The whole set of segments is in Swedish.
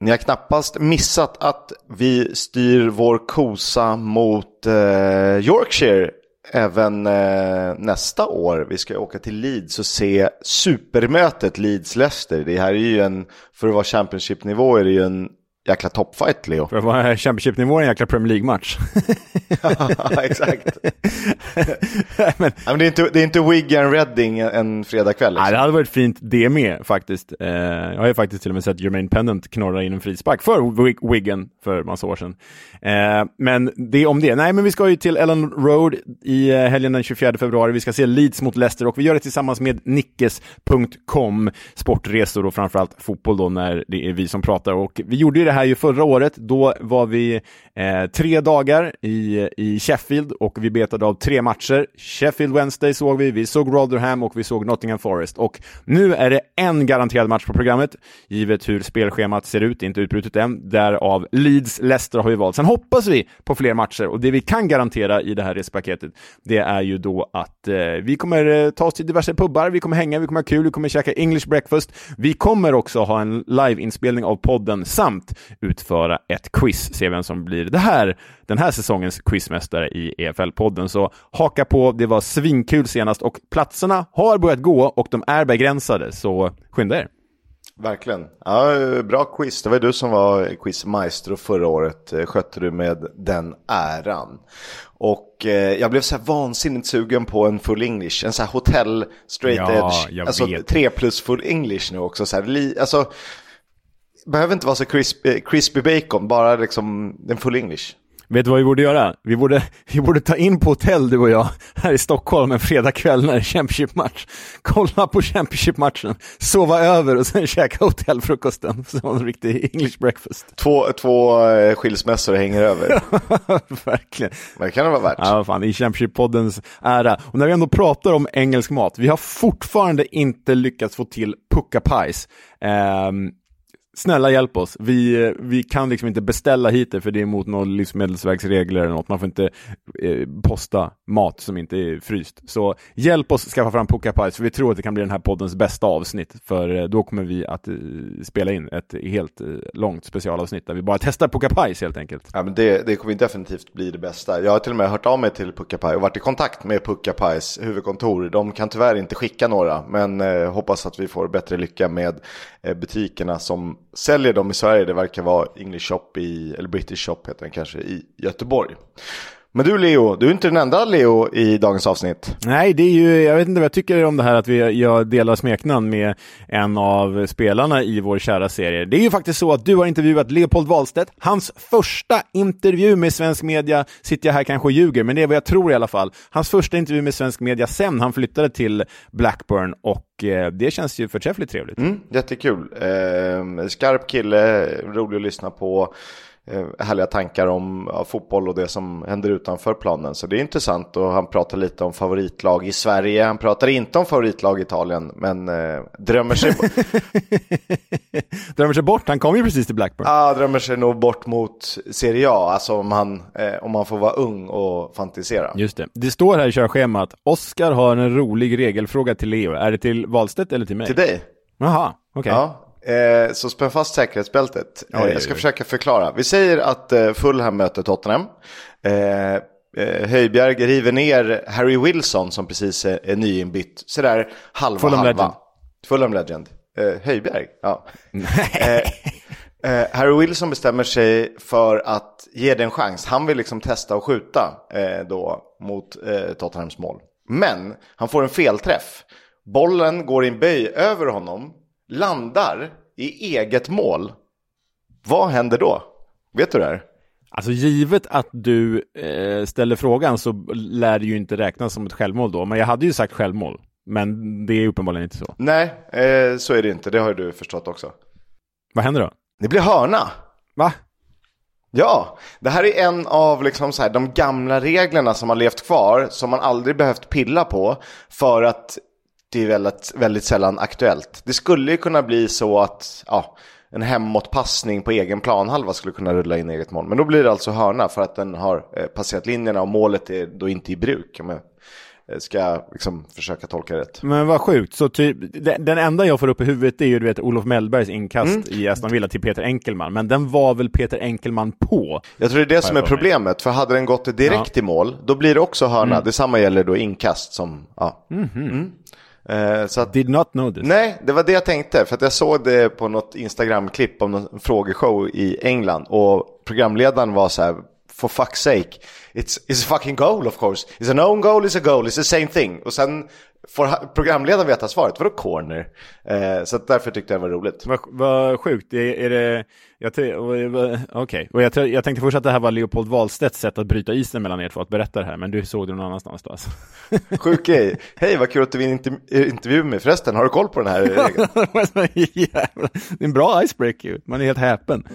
Ni har knappast missat att vi styr vår kosa mot eh, Yorkshire även eh, nästa år. Vi ska åka till Leeds och se supermötet Leeds-Leicester. Det här är ju en, för att vara Championship-nivå är det ju en jäkla toppfight, Leo. För att vara Championship-nivå en jäkla Premier League-match. ja, exakt. men, men det, är inte, det är inte Wigan Reading en fredagkväll. Liksom. Nej, det hade varit fint det med faktiskt. Eh, jag har ju faktiskt till och med sett Jermaine Pennant knorra in en frispark för Wigan för massa år sedan. Eh, men det om det. Nej, men vi ska ju till Ellen Road i eh, helgen den 24 februari. Vi ska se Leeds mot Leicester och vi gör det tillsammans med Nickes.com. Sportresor och framförallt fotboll då när det är vi som pratar. Och vi gjorde ju det här ju förra året. Då var vi eh, tre dagar i, i Sheffield och vi betade av tre matcher. Sheffield Wednesday såg vi, vi såg Rotherham och vi såg Nottingham Forest. Och nu är det en garanterad match på programmet, givet hur spelschemat ser ut, inte utbrutet än. Därav Leeds-Leicester har vi valt. Sen hoppas vi på fler matcher och det vi kan garantera i det här resepaketet, det är ju då att eh, vi kommer eh, ta oss till diverse pubbar, vi kommer hänga, vi kommer ha kul, vi kommer käka English breakfast. Vi kommer också ha en liveinspelning av podden samt utföra ett quiz, se vem som blir det här, den här säsongens quizmästare i EFL-podden. Så haka på, det var svinkul senast och platserna har börjat gå och de är begränsade, så skynda er. Verkligen. Ja, bra quiz. Det var du som var quizmaestro förra året. Eh, skötte du med den äran. Och eh, jag blev så här vansinnigt sugen på en full English. En så här hotell straight ja, edge. Alltså vet. tre plus full English nu också. Så här, li, alltså, behöver inte vara så crispy, crispy bacon, bara liksom en full English. Vet du vad vi borde göra? Vi borde, vi borde ta in på hotell, du och jag, här i Stockholm en fredagkväll när det är Championship-match. Kolla på Championship-matchen, sova över och sen käka hotellfrukosten som en riktig English breakfast. Två, två eh, skilsmässor hänger över. Verkligen. Men det kan det vara värt. Ja, fan, i Championship-poddens ära. Och när vi ändå pratar om engelsk mat, vi har fortfarande inte lyckats få till pucka pies. Um, snälla hjälp oss. Vi, vi kan liksom inte beställa hit det för det är mot några livsmedelsverksregler eller något. Man får inte eh, posta mat som inte är fryst. Så hjälp oss skaffa fram Puka Pies för vi tror att det kan bli den här poddens bästa avsnitt. För eh, då kommer vi att eh, spela in ett helt eh, långt specialavsnitt där vi bara testar Puka Pies helt enkelt. Ja, men det, det kommer definitivt bli det bästa. Jag har till och med hört av mig till Puka Pies och varit i kontakt med Puka Pies huvudkontor. De kan tyvärr inte skicka några men eh, hoppas att vi får bättre lycka med eh, butikerna som säljer dem i Sverige. Det verkar vara English Shop i, eller British Shop heter den kanske, i Göteborg. Men du Leo, du är inte den enda Leo i dagens avsnitt. Nej, det är ju, jag vet inte vad jag tycker om det här att vi, jag delar smeknamn med en av spelarna i vår kära serie. Det är ju faktiskt så att du har intervjuat Leopold Wahlstedt. Hans första intervju med svensk media, sitter jag här kanske och ljuger, men det är vad jag tror i alla fall. Hans första intervju med svensk media sen han flyttade till Blackburn och eh, det känns ju förträffligt trevligt. Mm, jättekul. Eh, skarp kille, rolig att lyssna på. Eh, härliga tankar om ja, fotboll och det som händer utanför planen. Så det är intressant och han pratar lite om favoritlag i Sverige. Han pratar inte om favoritlag i Italien, men eh, drömmer sig drömmer sig bort? Han kom ju precis till Blackburn. Ja, drömmer sig nog bort mot Serie A, alltså om han, eh, om han får vara ung och fantisera. Just det. Det står här i körschemat, Oskar har en rolig regelfråga till Leo. Är det till Wahlstedt eller till mig? Till dig. Jaha, okej. Okay. Ja, Eh, så spänn fast säkerhetsbältet. Eh, jag ska försöka förklara. Vi säger att eh, Fulham möter Tottenham. Eh, eh, Höjbjerg river ner Harry Wilson som precis är, är nyinbytt. Sådär halva Fulham halva. Legend. Fulham Legend. Eh, Höjbjerg, ja. eh, eh, Harry Wilson bestämmer sig för att ge det en chans. Han vill liksom testa och skjuta eh, då mot eh, Tottenhams mål. Men han får en felträff. Bollen går i en böj över honom landar i eget mål, vad händer då? Vet du det här? Alltså givet att du eh, ställer frågan så lär det ju inte räknas som ett självmål då. Men jag hade ju sagt självmål. Men det är uppenbarligen inte så. Nej, eh, så är det inte. Det har du förstått också. Vad händer då? Det blir hörna. Va? Ja, det här är en av liksom så här, de gamla reglerna som har levt kvar, som man aldrig behövt pilla på, för att det är väldigt, väldigt sällan aktuellt. Det skulle ju kunna bli så att ja, en hemåtpassning på egen planhalva skulle kunna rulla in eget mål. Men då blir det alltså hörna för att den har eh, passerat linjerna och målet är då inte i bruk. Om jag ska jag liksom försöka tolka rätt. Men vad sjukt, så typ, den, enda jag får upp i huvudet är ju du vet Olof Mellbergs inkast mm. i Aston Villa till Peter Enkelman, men den var väl Peter Enkelman på? Jag tror det är det som är problemet, för hade den gått direkt ja. i mål, då blir det också hörna. Mm. Detsamma gäller då inkast som, ja. Mm -hmm. mm. Eh, så att, Did not know this. Nej, det var det jag tänkte. För att jag såg det på något Instagram-klipp om någon frågeshow i England. Och programledaren var så här, for fuck's sake, it's, it's a fucking goal of course. It's an own goal, it's a goal, it's the same thing. Och sen får programledaren veta svaret, vadå corner? Eh, så därför tyckte jag det var roligt. Vad va sjukt, är, är det, okej, okay. och jag, jag tänkte först att det här var Leopold Wahlstedts sätt att bryta isen mellan er två, att berätta det här, men du såg det någon annanstans då alltså. Sjuk grej, hej vad kul att du vill intervjua mig förresten, har du koll på den här regeln? det är en bra icebreaker, man är helt häpen.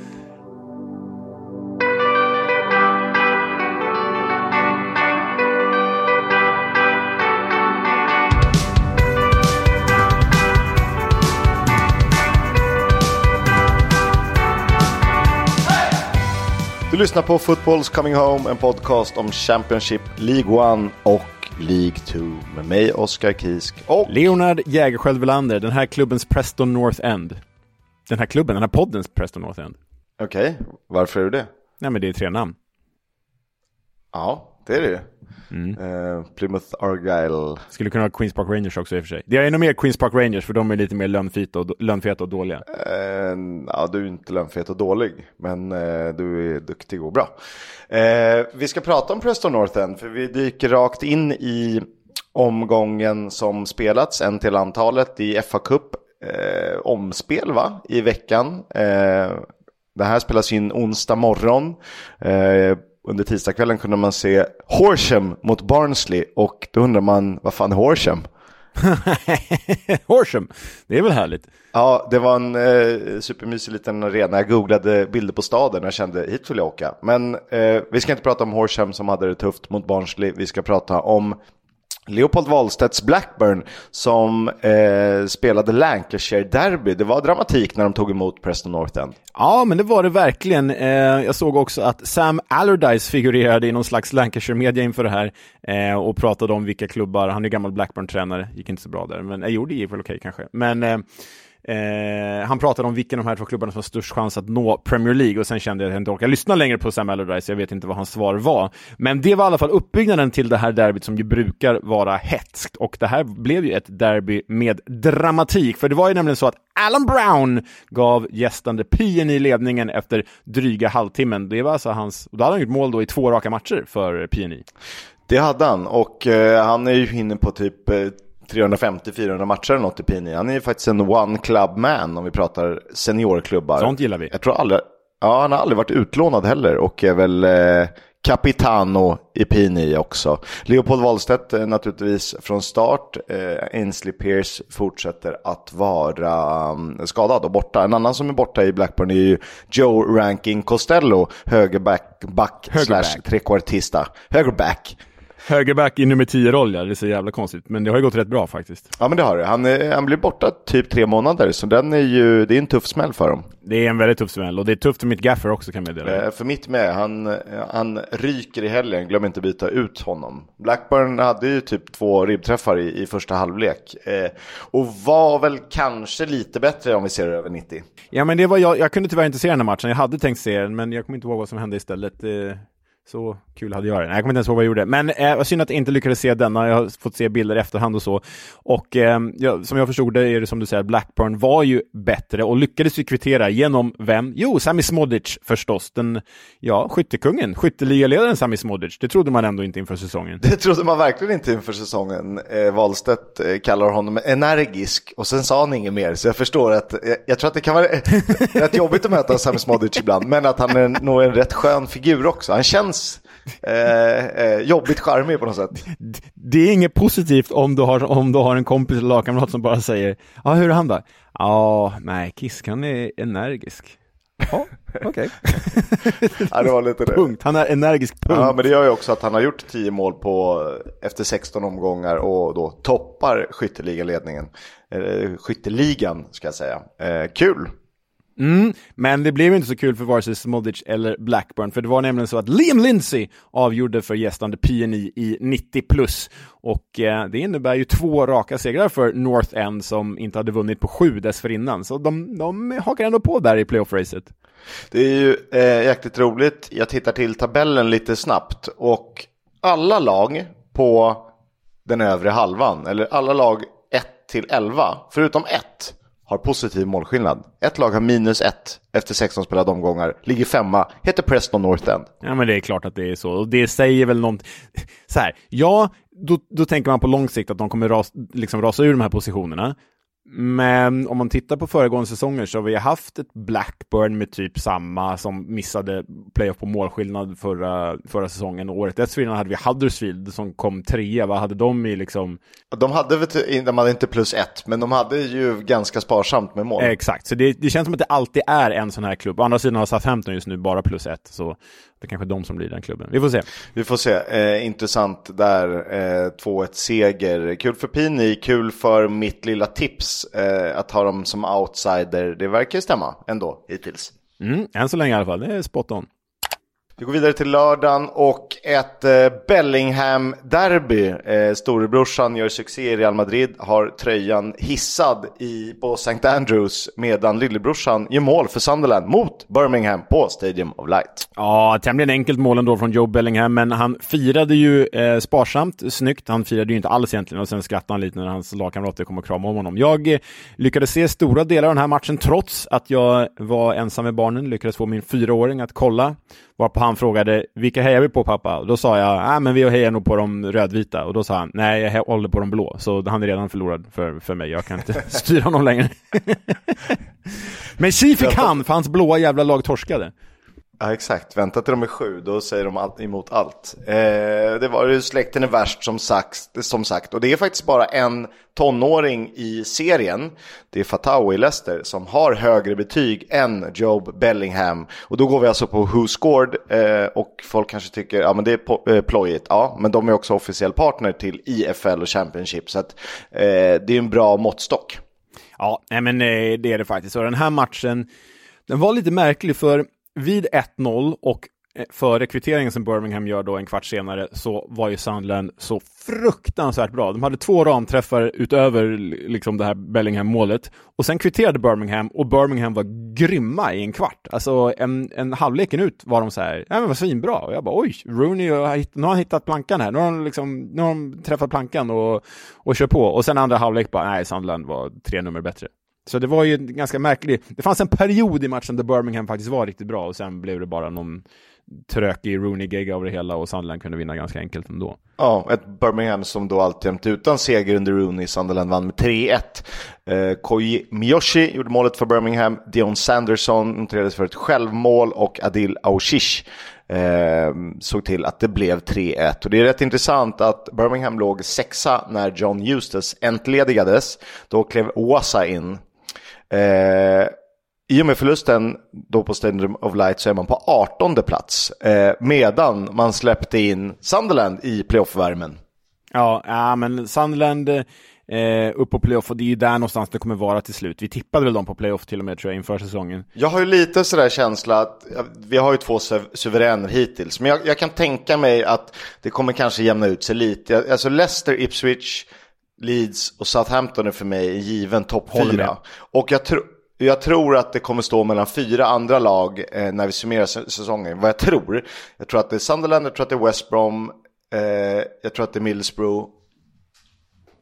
Du lyssnar på Footballs Coming Home, en podcast om Championship, League 1 och League 2 med mig, Oskar Kisk och Leonard Jägerskiöld Welander, den här klubbens Preston North End. Den här klubben, den här poddens Preston North End. Okej, okay. varför är du det? Nej, men det är tre namn. Ja, det är det Mm. Uh, Plymouth Argyle. Skulle kunna ha Queens Park Rangers också i och för sig. Det är ännu mer Queens Park Rangers för de är lite mer lönfeta och, lönfeta och dåliga. Uh, ja, du är inte lönfet och dålig, men uh, du är duktig och bra. vi ska prata om Preston North End, för vi dyker rakt in i omgången som spelats, en till antalet i FA Cup. omspel va, i veckan. det här spelas in onsdag morgon under tisdagskvällen kunde man se Horsham mot Barnsley och då undrar man vad fan är Horsham? Horsham, det är väl härligt? Ja, det var en eh, supermysig liten arena. Jag googlade bilder på staden och kände hit vill jag åka. Men eh, vi ska inte prata om Horsham som hade det tufft mot Barnsley. Vi ska prata om Leopold Wahlstedts Blackburn som eh, spelade Lancashire Derby. Det var dramatik när de tog emot Preston North End. Ja, men det var det verkligen. Eh, jag såg också att Sam Allardyce figurerade i någon slags Lancashire-media inför det här eh, och pratade om vilka klubbar, han är gammal Blackburn-tränare, gick inte så bra där, men jag gjorde gick väl okej kanske. Men eh, eh, han pratade om vilken av de här två klubbarna som har störst chans att nå Premier League och sen kände jag att jag inte orkar lyssna längre på Sam Allardyce, jag vet inte vad hans svar var. Men det var i alla fall uppbyggnaden till det här derbyt som ju brukar vara hetskt och det här blev ju ett derby med dramatik, för det var ju nämligen så att Alan Brown gav gästande PNI ledningen efter dryga halvtimmen. Det var alltså hans, och då hade han gjort mål då i två raka matcher för PNI. Det hade han och eh, han är ju inne på typ eh, 350-400 matcher eller något i Pini. Han är ju faktiskt en one club man om vi pratar seniorklubbar. Sånt gillar vi. Jag tror aldrig, ja han har aldrig varit utlånad heller och är väl eh, Capitano i Pini också. Leopold Wahlstedt eh, naturligtvis från start. Eh, Ainsley Pierce fortsätter att vara um, skadad och borta. En annan som är borta i Blackburn är ju Joe Ranking Costello, högerback back, högerback. slash trekvartista. Högerback. Högerback i nummer 10-roll, ja. Det är så jävla konstigt. Men det har ju gått rätt bra faktiskt. Ja, men det har det. Han, han blir borta typ tre månader, så den är ju, det är en tuff smäll för dem. Det är en väldigt tuff smäll, och det är tufft för mitt gaffer också kan jag meddela. Eh, för mitt med. Han, han ryker i helgen, glöm inte byta ut honom. Blackburn hade ju typ två ribbträffar i, i första halvlek. Eh, och var väl kanske lite bättre om vi ser det över 90. Ja, men det var jag, jag kunde tyvärr inte se den här matchen. Jag hade tänkt se den, men jag kommer inte ihåg vad som hände istället. Eh, så kul hade jag det. Nej, jag kommer inte ens ihåg vad jag gjorde. Men eh, vad synd att jag inte lyckades se denna. Jag har fått se bilder i efterhand och så. Och eh, ja, som jag förstod det är det som du säger, Blackburn var ju bättre och lyckades ju kvittera genom vem? Jo, Sami Smodic förstås. Den, ja, skyttekungen, skytteligaledaren Sami Smodic. Det trodde man ändå inte inför säsongen. Det trodde man verkligen inte inför säsongen. Eh, Wahlstedt eh, kallar honom energisk och sen sa han inget mer. Så jag förstår att, jag, jag tror att det kan vara rätt jobbigt att möta Sami Smodic ibland. Men att han är nog en rätt skön figur också. Han känns känns eh, eh, jobbigt charmig på något sätt. Det är inget positivt om du har, om du har en kompis eller lagkamrat som bara säger Ja, hur är han då? Ja, nej, Kisk han är energisk. Ja, okej. Okay. ja, det var lite det. Punkt. Han är energisk, punkt. Ja, men det gör ju också att han har gjort 10 mål på, efter 16 omgångar och då toppar skytteligaledningen. Eh, skytteligan, ska jag säga. Eh, kul! Mm, men det blev inte så kul för vare sig Smodic eller Blackburn, för det var nämligen så att Liam Lindsay avgjorde för gästande PNI i 90 plus. Och eh, det innebär ju två raka segrar för North End som inte hade vunnit på sju dessförinnan. Så de, de hakar ändå på där i playoff-racet. Det är ju eh, jäkligt roligt. Jag tittar till tabellen lite snabbt och alla lag på den övre halvan, eller alla lag 1 till 11, förutom ett, har positiv målskillnad. Ett lag har minus ett efter 16 spelade omgångar, ligger femma, heter Preston North End. Ja, men det är klart att det är så. Och det säger väl någonting. Så här, ja, då, då tänker man på lång sikt att de kommer ras, liksom rasa ur de här positionerna. Men om man tittar på föregående säsonger så har vi haft ett Blackburn med typ samma som missade playoff på målskillnad förra, förra säsongen. Och året dessförinnan hade vi Huddersfield som kom trea. Vad hade de i liksom? De hade, de hade inte plus ett, men de hade ju ganska sparsamt med mål. Exakt, så det, det känns som att det alltid är en sån här klubb. Å andra sidan har Southampton just nu bara plus ett. Så det är kanske är de som blir den klubben. Vi får se. Vi får se. Eh, intressant där. Eh, 2-1 seger. Kul för Pini, kul för mitt lilla tips eh, att ha dem som outsider. Det verkar stämma ändå hittills. Mm, än så länge i alla fall. Det är spot on. Vi går vidare till lördagen och ett eh, Bellingham-derby. Eh, storebrorsan gör succé i Real Madrid, har tröjan hissad i, på St. Andrews medan lillebrorsan gör mål för Sunderland mot Birmingham på Stadium of Light. Ja, tämligen enkelt mål ändå från Joe Bellingham, men han firade ju eh, sparsamt, snyggt. Han firade ju inte alls egentligen och sen skrattade han lite när hans lagkamrater kom och kramade om honom. Jag eh, lyckades se stora delar av den här matchen trots att jag var ensam med barnen, lyckades få min fyraåring att kolla Varpå han frågade, vilka hejar vi på pappa? Och då sa jag, ah, men vi hejar nog på de rödvita. Och då sa han, nej jag håller på de blå. Så han är redan förlorad för, för mig, jag kan inte styra honom längre. men tji fick han, för hans blåa jävla lag torskade. Ja, exakt. Vänta till de är sju, då säger de allt emot allt. Eh, det var ju släkten är värst som sagt, som sagt. Och det är faktiskt bara en tonåring i serien, det är Fatawi i Leicester, som har högre betyg än Job Bellingham. Och då går vi alltså på Who Scored eh, och folk kanske tycker, ja men det är eh, plojigt. Ja, men de är också officiell partner till IFL och Championship. Så att eh, det är en bra måttstock. Ja, nej men eh, det är det faktiskt. Och den här matchen, den var lite märklig för vid 1-0 och eh, före kvitteringen som Birmingham gör då en kvart senare så var ju Sunderland så fruktansvärt bra. De hade två ramträffar utöver liksom det här Bellingham-målet och sen kvitterade Birmingham och Birmingham var grymma i en kvart. Alltså en, en halvleken ut var de så här, ja men vad svinbra. Och jag bara oj, Rooney, nu har han hittat plankan här. Nu har han, liksom, nu har de träffat plankan och, och kör på. Och sen andra halvlek bara, nej, Sunderland var tre nummer bättre. Så det var ju ganska märkligt. Det fanns en period i matchen där Birmingham faktiskt var riktigt bra och sen blev det bara någon trökig Rooney-gegga av det hela och Sunderland kunde vinna ganska enkelt ändå. Ja, ett Birmingham som då alltjämt utan seger under Rooney. Sunderland vann med 3-1. Eh, Koji Miyoshi gjorde målet för Birmingham. Dion Sanderson noterades för ett självmål och Adil Aushish eh, såg till att det blev 3-1. Och det är rätt intressant att Birmingham låg sexa när John Eustace entledigades. Då klev Wasa in Eh, I och med förlusten då på Stadium of Light så är man på 18 plats. Eh, medan man släppte in Sunderland i playoff-värmen. Ja, ja, men Sunderland eh, upp på playoff och det är ju där någonstans det kommer vara till slut. Vi tippade väl dem på playoff till och med tror jag inför säsongen. Jag har ju lite sådär känsla att vi har ju två suveräner hittills. Men jag, jag, kan tänka mig att det kommer kanske jämna ut sig lite. Alltså Leicester, Ipswich, Leeds och Southampton är för mig en given topp fyra. Och jag, tr jag tror att det kommer stå mellan fyra andra lag eh, när vi summerar säsongen. Vad jag tror, jag tror att det är Sunderland, jag tror att det är West Brom, eh, jag tror att det är Middlesbrough,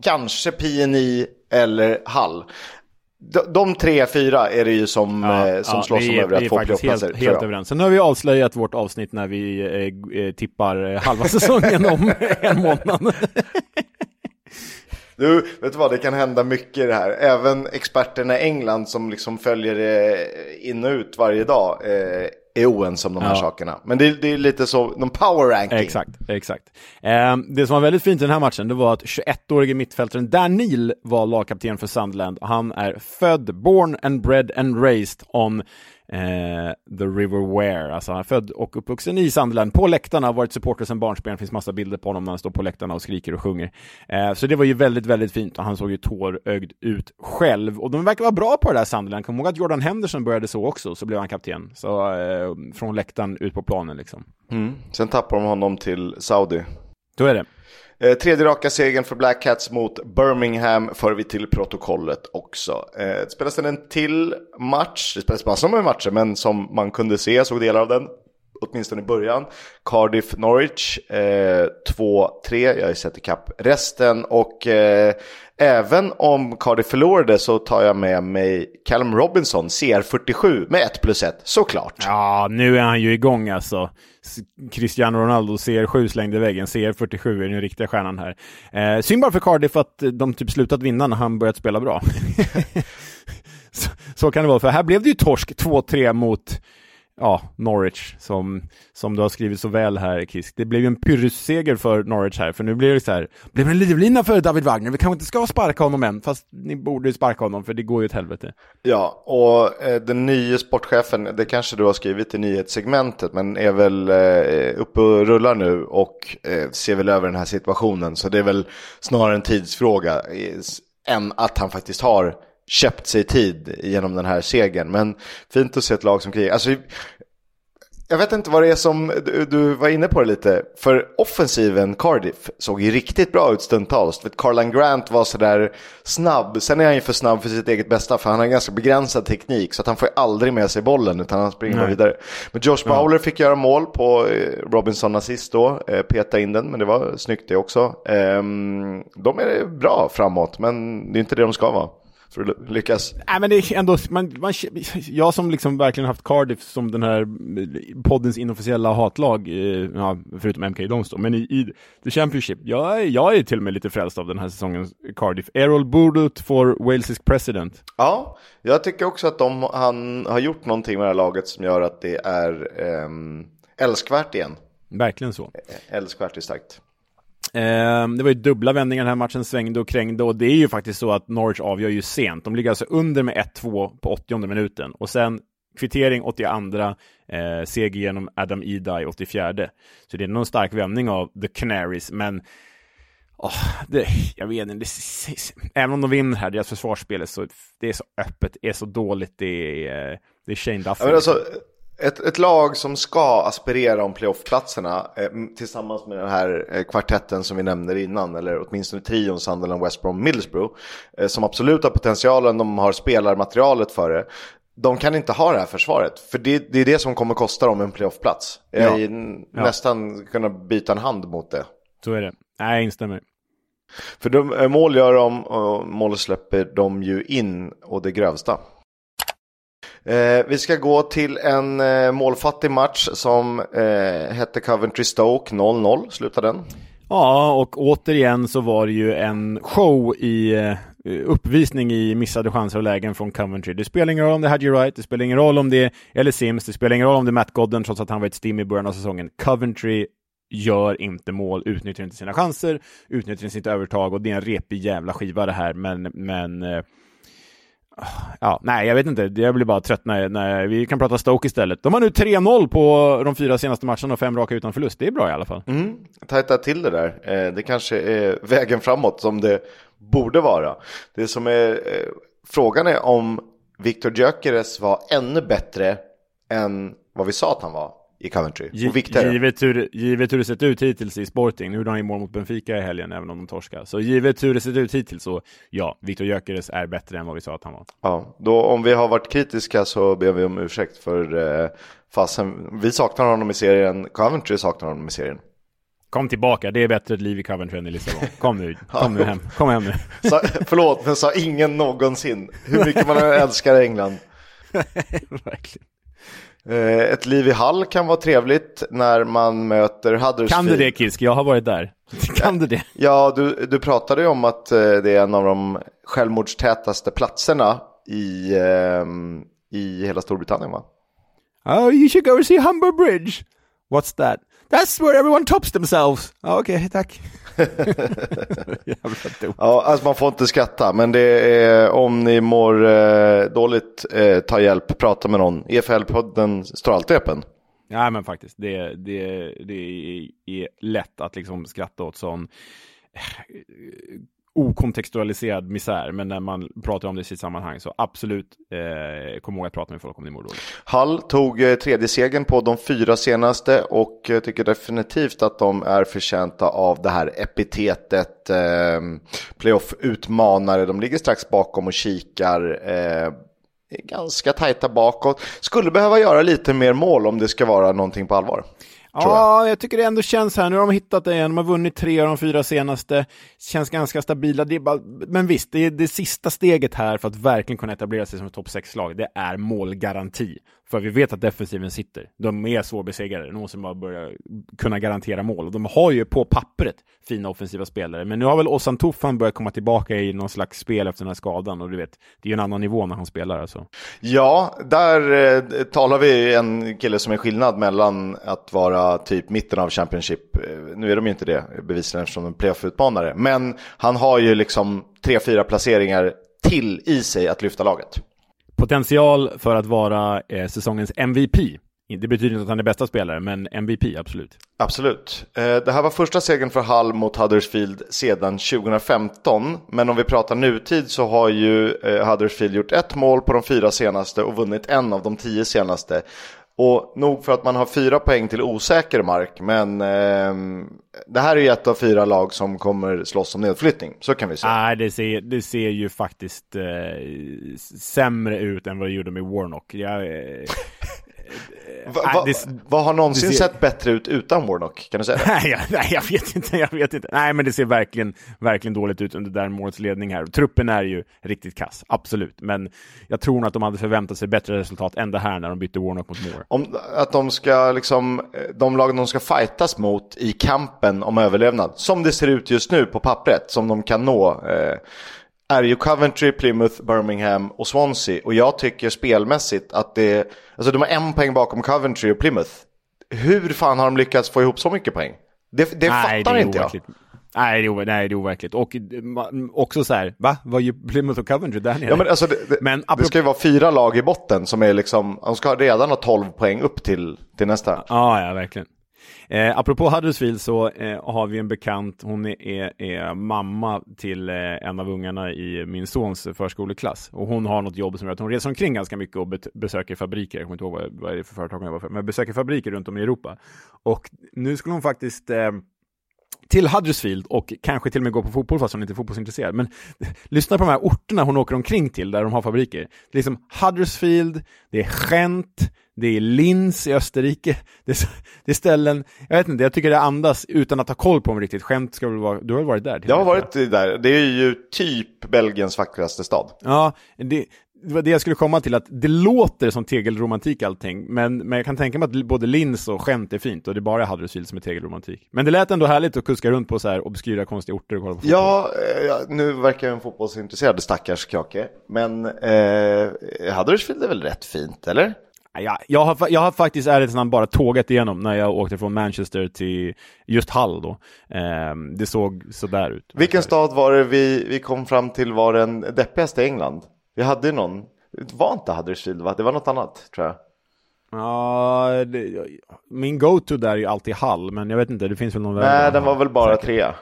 kanske PNI eller Hull. De, de tre, fyra är det ju som, ja, eh, som ja, slåss om övriga två platser. Helt, helt överens. Sen har vi avslöjat vårt avsnitt när vi eh, eh tippar halva säsongen om en månad. Du, vet du vad, det kan hända mycket i det här. Även experterna i England som liksom följer det in och ut varje dag eh, är oense om de här ja. sakerna. Men det, det, är lite så, de power ranking. Exakt, exakt. Eh, det som var väldigt fint i den här matchen, det var att 21-årige mittfältaren Dan Neil var lagkapten för Sunderland. Han är född, born and bred and raised on eh, The River Ware. Alltså han är född och uppvuxen i Sunderland. På läktarna, har varit supporter sedan barnsben. Det finns massa bilder på honom när han står på läktarna och skriker och sjunger. Eh, så det var ju väldigt, väldigt fint och han såg ju tårögd ut själv. Och de verkar vara bra på det där Sunderland. Kom ihåg att Jordan Henderson började så också, så blev han kapten. Så eh, från läktaren ut på planen liksom. Mm. Sen tappar de honom till Saudi. Så är det. Eh, tredje raka segern för Black Cats mot Birmingham för vi till protokollet också. Eh, det spelas en till match, det spelas massor med matcher men som man kunde se, jag såg delar av den åtminstone i början. Cardiff Norwich eh, 2-3, jag har sett ikapp resten och eh, även om Cardiff förlorade så tar jag med mig Callum Robinson, CR47 med 1 plus 1, såklart. Ja, nu är han ju igång alltså. Cristiano Ronaldo CR7 slängde i väggen, CR47 är den riktiga stjärnan här. Eh, synd bara för Cardiff att eh, de typ slutat vinna när han börjat spela bra. så, så, kan det vara, för här blev det ju torsk 2-3 mot ja, Norwich, som, som du har skrivit så väl här, Kisk. Det blev ju en pyrrusseger för Norwich här, för nu blir det så här, blev det en livlina för David Wagner, vi kanske inte ska sparka honom än, fast ni borde ju sparka honom, för det går ju åt helvete. Ja, och eh, den nya sportchefen, det kanske du har skrivit i nyhetssegmentet, men är väl eh, uppe och rullar nu och eh, ser väl över den här situationen, så det är väl snarare en tidsfråga eh, än att han faktiskt har köpt sig tid genom den här segern. Men fint att se ett lag som krigar. Alltså, jag vet inte vad det är som, du, du, var inne på det lite, för offensiven Cardiff såg ju riktigt bra ut stundtals. Carlan Grant var sådär snabb, sen är han ju för snabb för sitt eget bästa för han har ganska begränsad teknik så att han får aldrig med sig bollen utan han springer Nej. vidare. Men Josh Bowler ja. fick göra mål på eh, Robinson assist då, eh, peta in den men det var snyggt det också. Ehm, de är bra framåt men det är inte det de ska vara för att lyckas. Nej, men det är ändå, man, man, jag som liksom verkligen haft Cardiff som den här poddens inofficiella hatlag, eh, ja, förutom MK Dons då, men i, i The Championship, jag, jag är till och med lite frälst av den här säsongens Cardiff. Errol Burduth for Walesisk president. Ja, jag tycker också att de, han har gjort någonting med det här laget som gör att det är um, älskvärt igen. Verkligen så. Älskvärt är starkt. Ehm, det var ju dubbla vändningar den här matchen svängde och krängde och det är ju faktiskt så att Norwich avgör ju sent. De ligger alltså under med 1-2 på 80 minuten och sen kvittering 82, eh, seger genom Adam Idai 84. Så det är någon stark vändning av The Canaries, men oh, det, jag vet inte, även om de vinner här, deras försvarsspel är så, det är så öppet, det är så dåligt, det är, eh, det är Shane Duffy. Alltså, ett, ett lag som ska aspirera om playoffplatserna eh, tillsammans med den här eh, kvartetten som vi nämner innan, eller åtminstone trion Sunderland, West Brom, Middlesbrough, eh, som absolut har potentialen, de har spelarmaterialet för det. De kan inte ha det här försvaret, för det, det är det som kommer kosta dem en playoffplats. Jag ja. nästan kunna byta en hand mot det. Så är det. Nej, jag instämmer. För de, eh, mål gör de och mål släpper de ju in och det grövsta. Eh, vi ska gå till en eh, målfattig match som eh, hette Coventry Stoke 0-0, slutade den. Ja, och återigen så var det ju en show i eh, uppvisning i missade chanser och lägen från Coventry. Det spelar ingen roll om det är Hadji Wright, det spelar ingen roll om det är eller Sims, det spelar ingen roll om det är Matt Godden trots att han var ett stim i början av säsongen. Coventry gör inte mål, utnyttjar inte sina chanser, utnyttjar inte sitt övertag och det är en repig jävla skiva det här, men, men eh, Ja, nej, jag vet inte. Jag blir bara trött när, när vi kan prata Stoke istället. De har nu 3-0 på de fyra senaste matcherna och fem raka utan förlust. Det är bra i alla fall. Mm, tajta till det där. Eh, det kanske är vägen framåt som det borde vara. Det som är eh, frågan är om Victor Gyökeres var ännu bättre än vad vi sa att han var i Coventry. G givet, hur, givet hur det sett ut hittills i Sporting, nu gjorde han ju mål mot Benfica i helgen även om de torskar. Så givet hur det sett ut hittills så ja, Viktor Gyökeres är bättre än vad vi sa att han var. Ja, då om vi har varit kritiska så ber vi om ursäkt för eh, fasen. Vi saknar honom i serien, Coventry saknar honom i serien. Kom tillbaka, det är bättre ett liv i Coventry än i Lissabon. Kom nu, kom nu hem, kom hem nu. Sa, förlåt, men sa ingen någonsin. Hur mycket man älskar England. Verkligen. Eh, ett liv i Hall kan vara trevligt när man möter Huddersfield. Kan du det Kisk? Jag har varit där. Kan du det? Ja, du, du pratade ju om att eh, det är en av de självmordstätaste platserna i, um, i hela Storbritannien va? Oh, you should go and see Humber Bridge. What's that? That's where everyone tops themselves. Oh, Okej, okay, tack. ja, alltså man får inte skratta, men det är om ni mår eh, dåligt, eh, ta hjälp, prata med någon. EFL-podden står alltid öppen. Ja, men faktiskt, det, det, det är lätt att liksom skratta åt sån okontextualiserad misär, men när man pratar om det i sitt sammanhang så absolut eh, kom ihåg att prata med folk om din mår. Hall tog eh, tredje segern på de fyra senaste och jag tycker definitivt att de är förtjänta av det här epitetet eh, playoff-utmanare. De ligger strax bakom och kikar. Eh, ganska tajta bakåt. Skulle behöva göra lite mer mål om det ska vara någonting på allvar. Ja, jag. jag. tycker det ändå känns här. Nu har de hittat det igen. De har vunnit tre av de fyra senaste. Känns ganska stabila. Bara, men visst, det är det sista steget här för att verkligen kunna etablera sig som ett topp 6-lag. Det är målgaranti. För vi vet att defensiven sitter. De är svårbesegrade. De måste bara börja kunna garantera mål. De har ju på pappret fina offensiva spelare. Men nu har väl Ozan Tuffan börjat komma tillbaka i någon slags spel efter den här skadan. Och du vet, det är ju en annan nivå när han spelar alltså. Ja, där eh, talar vi en kille som är skillnad mellan att vara typ mitten av Championship. Eh, nu är de ju inte det bevisligen eftersom de är playoff-utmanare. Men han har ju liksom tre, fyra placeringar till i sig att lyfta laget potential för att vara eh, säsongens MVP. Det betyder inte att han är bästa spelare, men MVP, absolut. Absolut. Eh, det här var första segern för Hull mot Huddersfield sedan 2015. Men om vi pratar nutid så har ju eh, Huddersfield gjort ett mål på de fyra senaste och vunnit en av de tio senaste. Och nog för att man har fyra poäng till osäker mark, men eh, det här är ju ett av fyra lag som kommer slåss om nedflyttning. Så kan vi säga. Nej, det ser, det ser ju faktiskt eh, sämre ut än vad det gjorde med Warnock. Jag, eh, Va, va, det, vad har någonsin ser... sett bättre ut utan Warnock? Kan du säga det? nej, jag, nej, jag vet inte. Jag vet inte. Nej, men det ser verkligen, verkligen dåligt ut under Darmores ledning här. Truppen är ju riktigt kass, absolut. Men jag tror nog att de hade förväntat sig bättre resultat än det här när de bytte Warnock mot Moore. Om, att de ska liksom, de lagen de ska fightas mot i kampen om överlevnad, som det ser ut just nu på pappret, som de kan nå. Eh, är ju Coventry, Plymouth, Birmingham och Swansea. Och jag tycker spelmässigt att det, alltså de har en poäng bakom Coventry och Plymouth. Hur fan har de lyckats få ihop så mycket poäng? Det, det Nej, fattar det inte jag. Nej, det är, nej, det är overkligt. Och också så här, va? Vad gör Plymouth och Coventry där nere? Ja, men alltså det, det, men det ska ju vara fyra lag i botten som är liksom, de ska redan ha 12 poäng upp till, till nästa. Ja, ja, verkligen. Eh, apropå Huddersfield så eh, har vi en bekant, hon är, är, är mamma till eh, en av ungarna i min sons förskoleklass. Och hon har något jobb som gör att hon reser omkring ganska mycket och besöker fabriker. Jag kommer inte ihåg vad, vad är det för företag hon jobbar för, men besöker fabriker runt om i Europa. Och nu skulle hon faktiskt eh, till Huddersfield och kanske till och med gå på fotboll fast hon inte är fotbollsintresserad. Men lyssna på de här orterna hon åker omkring till där de har fabriker. Det är liksom Huddersfield, det är Gent, det är Linz i Österrike. Det är, det är, ställen, jag vet inte, jag tycker det andas utan att ha koll på dem riktigt. Gent ska väl vara, du har varit där? Jag har varit där. Det är ju typ Belgiens vackraste stad. Ja, det, det var det jag skulle komma till, att det låter som tegelromantik allting, men, men jag kan tänka mig att både Linz och Gent är fint och det är bara Huddersfield som är tegelromantik. Men det lät ändå härligt att kuska runt på så här obskyra konstiga orter och kolla på Ja, ja nu verkar jag en fotbollsintresserad stackars kake, men eh, Huddersfield är väl rätt fint, eller? Ja, jag, har, jag har faktiskt ärligt bara tågat igenom när jag åkte från Manchester till just Hull då. Eh, det såg sådär ut. Vilken stad var det vi, vi kom fram till var den deppigaste i England? Vi hade någon, det var inte Huddersfield va? Det var något annat tror jag. Ja, det, min go-to där är ju alltid Hall, men jag vet inte, det finns väl någon Nej, den var väl bara Säkert. trea.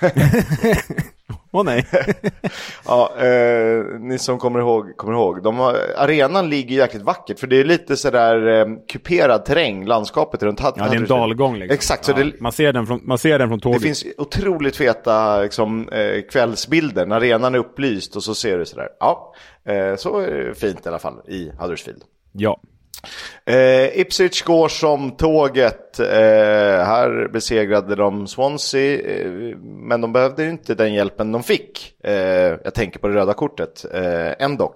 Åh oh, nej. ja, eh, ni som kommer ihåg, kommer ihåg. De har, arenan ligger jäkligt vackert för det är lite sådär eh, kuperad terräng, landskapet runt Huddersfield. Ja, det är en dalgång liksom. Exakt. Så ja, det, man, ser den från, man ser den från tåget. Det finns otroligt feta liksom, eh, kvällsbilder när arenan är upplyst och så ser du sådär. Ja, eh, så är det fint i alla fall i Huddersfield. Ja. Eh, Ipswich går som tåget. Eh, här besegrade de Swansea, eh, men de behövde ju inte den hjälpen de fick. Eh, jag tänker på det röda kortet, eh, ändå.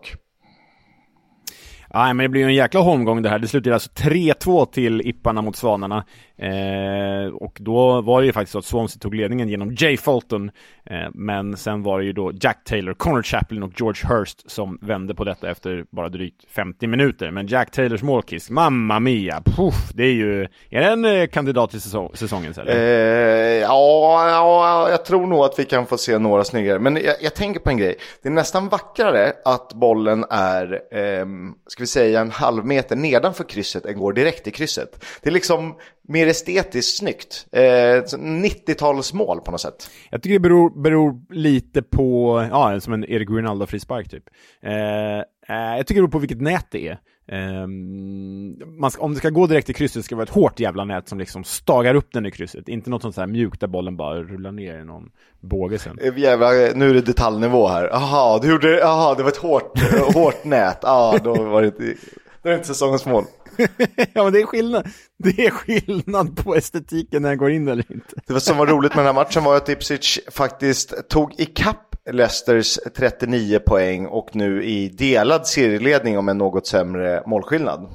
Nej, men det blir ju en jäkla holmgång det här. Det slutar alltså 3-2 till Ipparna mot Svanarna. Eh, och då var det ju faktiskt så att Swansea tog ledningen genom Jay Fulton. Eh, men sen var det ju då Jack Taylor, Connor Chaplin och George Hurst som vände på detta efter bara drygt 50 minuter. Men Jack Taylors målkiss, mamma mia, puff, det är ju... Är det en eh, kandidat till säsong, säsongens eller? Eh, ja, ja, jag tror nog att vi kan få se några snyggare. Men jag, jag tänker på en grej. Det är nästan vackrare att bollen är, eh, ska vi säga, en halv meter nedanför krysset än går direkt i krysset. Det är liksom mer estetiskt snyggt. Eh, 90-talsmål på något sätt. Jag tycker det beror, beror lite på, ja, som en Erik Rinaldo frispark typ. Eh, eh, jag tycker det beror på vilket nät det är. Um, ska, om det ska gå direkt i krysset ska det vara ett hårt jävla nät som liksom stagar upp den i krysset. Inte något sånt här mjukt där bollen bara rullar ner i någon båge sen. Eh, jävlar, nu är det detaljnivå här. Jaha, du gjorde aha, det var ett hårt, hårt nät. Ja, då var det då är det inte säsongens mål. ja, men det är skillnad. Det är skillnad på estetiken när den går in eller inte. Det som var roligt med den här matchen var att Ipswich faktiskt tog ikapp Leicesters 39 poäng och nu i delad serieledning om en något sämre målskillnad.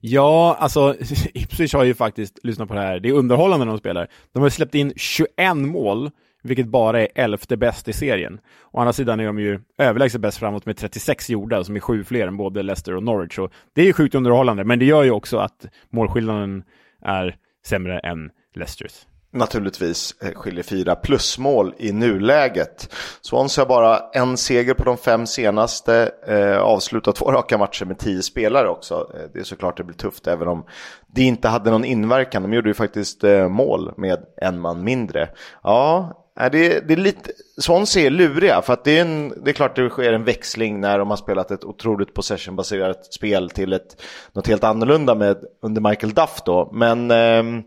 Ja, alltså Ipswich har ju faktiskt, lyssna på det här, det är underhållande när de spelar. De har släppt in 21 mål vilket bara är elfte bäst i serien. Å andra sidan är de ju överlägset bäst framåt med 36 gjorda, som är sju fler än både Leicester och Norwich. Så det är ju sjukt underhållande, men det gör ju också att målskillnaden är sämre än Leicesters. Naturligtvis eh, skiljer fyra plusmål i nuläget. Swansea har bara en seger på de fem senaste, eh, avslutat två raka matcher med tio spelare också. Eh, det är såklart det blir tufft även om det inte hade någon inverkan. De gjorde ju faktiskt eh, mål med en man mindre. Ja, det, det är lite, Swansea är luriga för att det är, en, det är klart det sker en växling när de har spelat ett otroligt possession-baserat spel till ett, något helt annorlunda med, under Michael Duff då. Men eh,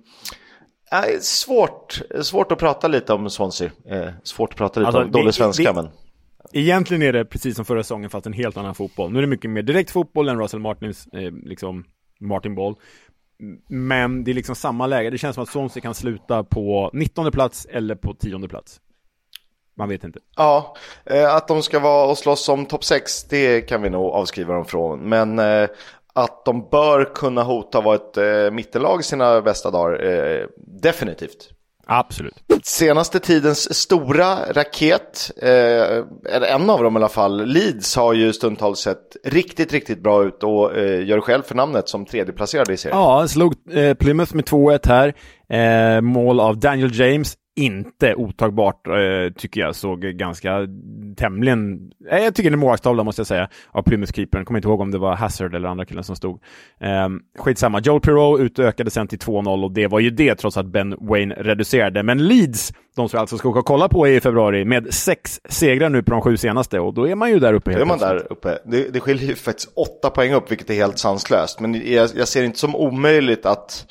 svårt, svårt att prata lite om Swansea. Eh, svårt att prata lite alltså, om dålig svenska det, men. Egentligen är det precis som förra säsongen fast en helt annan fotboll. Nu är det mycket mer direkt fotboll än Russell Martins eh, liksom Martin Ball. Men det är liksom samma läge. Det känns som att Swansea kan sluta på 19 plats eller på 10 plats. Man vet inte. Ja, eh, att de ska vara och slåss om topp 6, det kan vi nog avskriva dem från. Men eh, att de bör kunna hota vara ett eh, mittenlag i sina bästa dagar, definitivt. Absolut. Senaste tidens stora raket, eh, en av dem i alla fall, Leeds har ju stundtals sett riktigt, riktigt bra ut och eh, gör själv för namnet som tredjeplacerade i serien. Ja, slog eh, Plymouth med 2-1 här. Eh, mål av Daniel James inte otagbart, eh, tycker jag. Såg ganska tämligen... Eh, jag tycker det är målvaktstavla, måste jag säga, av Plymouth-keepern. Kommer inte ihåg om det var Hazard eller andra killen som stod. Eh, skitsamma. Joel Pirou utökade sen till 2-0 och det var ju det, trots att Ben Wayne reducerade. Men Leeds, de som alltså ska åka och kolla på i februari, med sex segrar nu på de sju senaste och då är man ju där uppe. Då är man där uppe. Det, det skiljer ju faktiskt åtta poäng upp, vilket är helt sanslöst. Men jag, jag ser inte som omöjligt att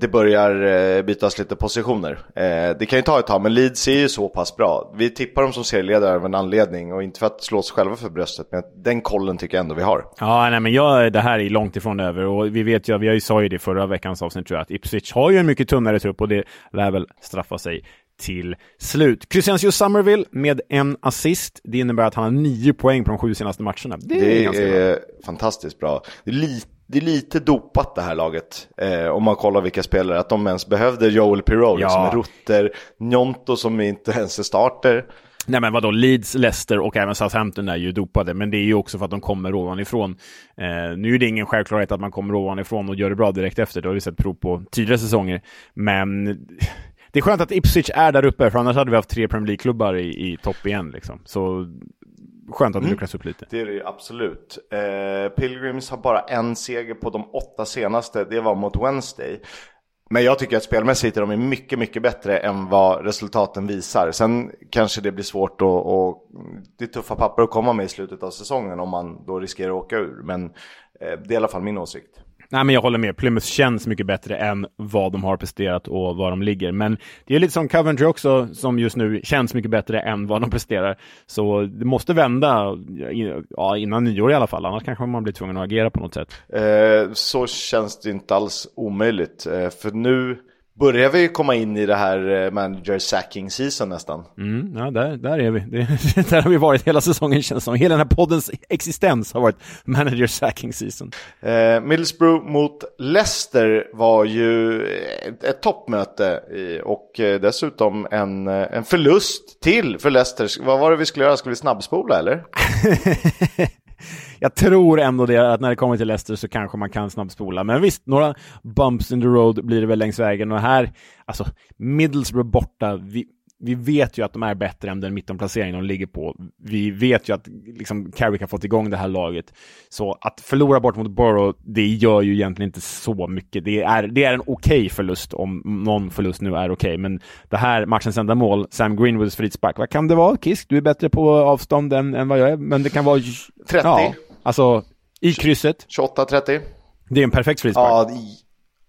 det börjar eh, bytas lite positioner. Eh, det kan ju ta ett tag, men Leeds är ju så pass bra. Vi tippar dem som serieledare av en anledning och inte för att slå oss själva för bröstet, men den kollen tycker jag ändå vi har. Ja, nej, men jag, det här är långt ifrån över och vi vet ju, vi sa ju det förra veckans avsnitt tror jag, att Ipswich har ju en mycket tunnare trupp och det lär väl straffa sig till slut. Crescencio Somerville med en assist. Det innebär att han har nio poäng på de sju senaste matcherna. Det är, det är fantastiskt bra. Är lite det är lite dopat det här laget. Eh, om man kollar vilka spelare, att de ens behövde Joel Pirou, ja. liksom Rutter, Njonto som inte ens är starter. Nej men vadå, Leeds, Leicester och även Southampton är ju dopade, men det är ju också för att de kommer ovanifrån. Eh, nu är det ingen självklarhet att man kommer ovanifrån och gör det bra direkt efter, det har vi sett prov på tidigare säsonger. Men det är skönt att Ipswich är där uppe, för annars hade vi haft tre Premier League-klubbar i, i topp igen. Liksom. Så skönt att det mm. luckras upp lite. Det är det ju absolut. Eh, Pilgrims har bara en seger på de åtta senaste, det var mot Wednesday. Men jag tycker att spelmässigt är de mycket, mycket bättre än vad resultaten visar. Sen kanske det blir svårt och det är tuffa papper att komma med i slutet av säsongen om man då riskerar att åka ur. Men eh, det är i alla fall min åsikt. Nej, men jag håller med. Plymouth känns mycket bättre än vad de har presterat och var de ligger. Men det är lite som Coventry också, som just nu känns mycket bättre än vad de presterar. Så det måste vända ja, innan nyår i alla fall, annars kanske man blir tvungen att agera på något sätt. Eh, så känns det inte alls omöjligt, eh, för nu börjar vi komma in i det här eh, manager sacking season nästan. Mm, ja, där, där är vi. Det, där har vi varit hela säsongen känns som. Hela den här poddens existens har varit manager sacking season. Eh, Middlesbrough mot Leicester var ju ett, ett toppmöte och eh, dessutom en, eh, en förlust till för Leicester. Vad var det vi skulle göra? Skulle vi snabbspola eller? jag tror ändå det, att när det kommer till Leicester så kanske man kan snabbspola. Men visst, några bumps in the road blir det väl längs vägen. Och här, alltså, Middlesbrough borta, vi, vi vet ju att de är bättre än den mittenplacering de ligger på. Vi vet ju att liksom, Carrick har fått igång det här laget. Så att förlora bort mot Borough, det gör ju egentligen inte så mycket. Det är, det är en okej okay förlust, om någon förlust nu är okej. Okay. Men det här matchens enda mål, Sam Greenwoods frispark, vad kan det vara? Kisk, du är bättre på avstånd än, än vad jag är, men det kan vara... 30. Ja, alltså i krysset. 28-30. Det är en perfekt frispark. Ja,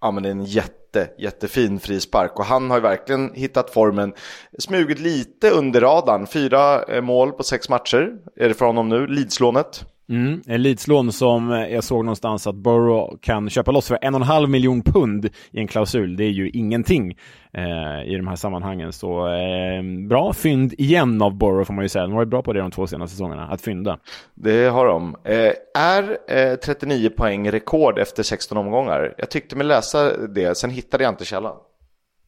ja men det är en jätte jätte, jättefin frispark och han har ju verkligen hittat formen. Smugit lite under radarn, fyra eh, mål på sex matcher är det för honom nu, Leedslånet. Mm, en Leedslån som jag såg någonstans att Borough kan köpa loss för en och en halv miljon pund i en klausul. Det är ju ingenting eh, i de här sammanhangen. Så eh, bra fynd igen av Borough får man ju säga. De har varit bra på det de två senaste säsongerna, att fynda. Det har de. Eh, är eh, 39 poäng rekord efter 16 omgångar? Jag tyckte mig läsa det, sen hittade jag inte källan.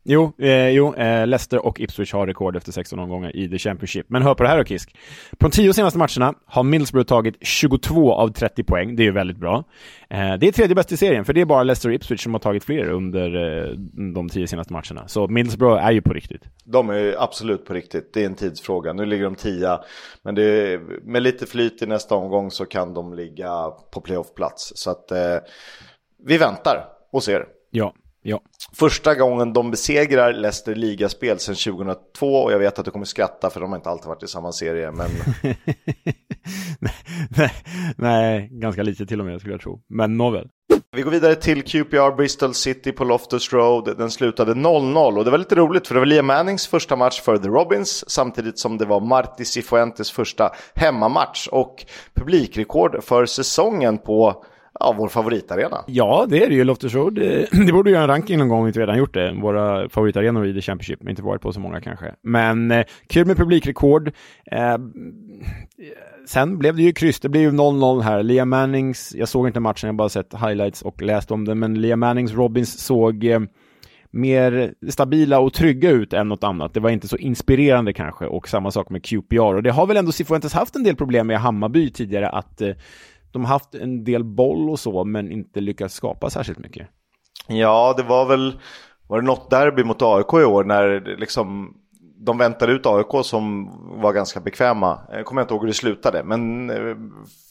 Jo, eh, jo eh, Leicester och Ipswich har rekord efter 16 omgångar i The Championship. Men hör på det här då Kisk. På de tio senaste matcherna har Middlesbrough tagit 22 av 30 poäng. Det är ju väldigt bra. Eh, det är tredje bäst i serien, för det är bara Leicester och Ipswich som har tagit fler under eh, de tio senaste matcherna. Så Middlesbrough är ju på riktigt. De är absolut på riktigt. Det är en tidsfråga. Nu ligger de tia, men är, med lite flyt i nästa omgång så kan de ligga på playoffplats. Så att eh, vi väntar och ser. Ja, Ja. Första gången de besegrar Leicester ligaspel sedan 2002 och jag vet att du kommer skratta för de har inte alltid varit i samma serie. Men... nej, nej, ganska lite till och med skulle jag tro. Men nåväl. Vi går vidare till QPR Bristol City på Loftus Road. Den slutade 0-0 och det var lite roligt för det var Liam Mannings första match för The Robins samtidigt som det var Marti Cifuentes första hemmamatch och publikrekord för säsongen på ja, vår favoritarena. Ja, det är det ju. Loftus Road. Eh, det borde göra en ranking någon gång om vi inte redan gjort det. Våra favoritarenor i The Championship. Men inte varit på så många kanske. Men eh, kul med publikrekord. Eh, sen blev det ju kryss. Det blev ju 0-0 här. Liam Mannings, jag såg inte matchen, jag bara sett highlights och läst om den, Men Liam Mannings Robins såg eh, mer stabila och trygga ut än något annat. Det var inte så inspirerande kanske och samma sak med QPR. Och det har väl ändå Cifuentes haft en del problem med Hammarby tidigare att eh, de har haft en del boll och så, men inte lyckats skapa särskilt mycket. Ja, det var väl, var det något derby mot AIK i år när liksom de väntade ut AIK som var ganska bekväma. Jag kommer inte ihåg hur det slutade, men eh,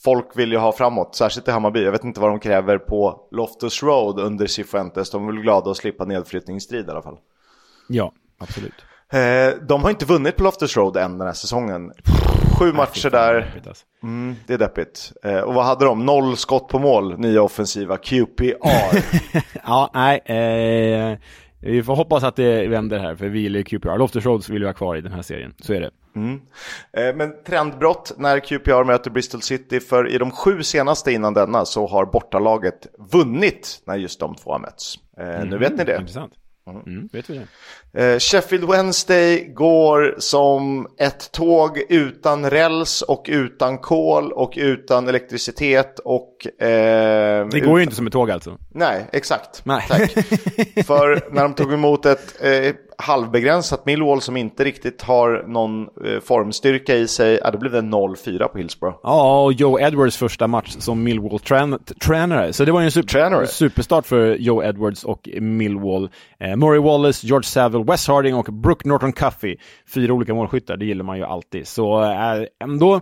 folk vill ju ha framåt, särskilt i Hammarby. Jag vet inte vad de kräver på Loftus Road under Cifuentes. De är väl glada att slippa nedflyttningsstrid i alla fall. Ja, absolut. Eh, de har inte vunnit på Loftus Road än den här säsongen. Sju matcher där. Alltså. Mm, det är deppigt. Eh, och vad hade de? Noll skott på mål, nya offensiva QPR. ja, nej. Eh, vi får hoppas att det vänder här, för vi gillar QPR. Loftus Road vill vara kvar i den här serien, så är det. Mm. Eh, men trendbrott när QPR möter Bristol City, för i de sju senaste innan denna så har bortalaget vunnit när just de två har mötts. Eh, mm. Nu vet ni det. Intressant. Mm. mm, vet vi det. Eh, Sheffield Wednesday går som ett tåg utan räls och utan kol och utan elektricitet och... Eh, det går utan... ju inte som ett tåg alltså. Nej, exakt. Nej. Tack. För när de tog emot ett eh, halvbegränsat Millwall som inte riktigt har någon eh, formstyrka i sig, ja, då blev det 0-4 på Hillsborough. Ja, och Joe Edwards första match som Millwall-tränare. Så det var ju en super superstart för Joe Edwards och Millwall. Eh, Murray Wallace, George Saville, Wes Harding och Brooke Norton Cuffey. Fyra olika målskyttar, det gillar man ju alltid. Så eh, ändå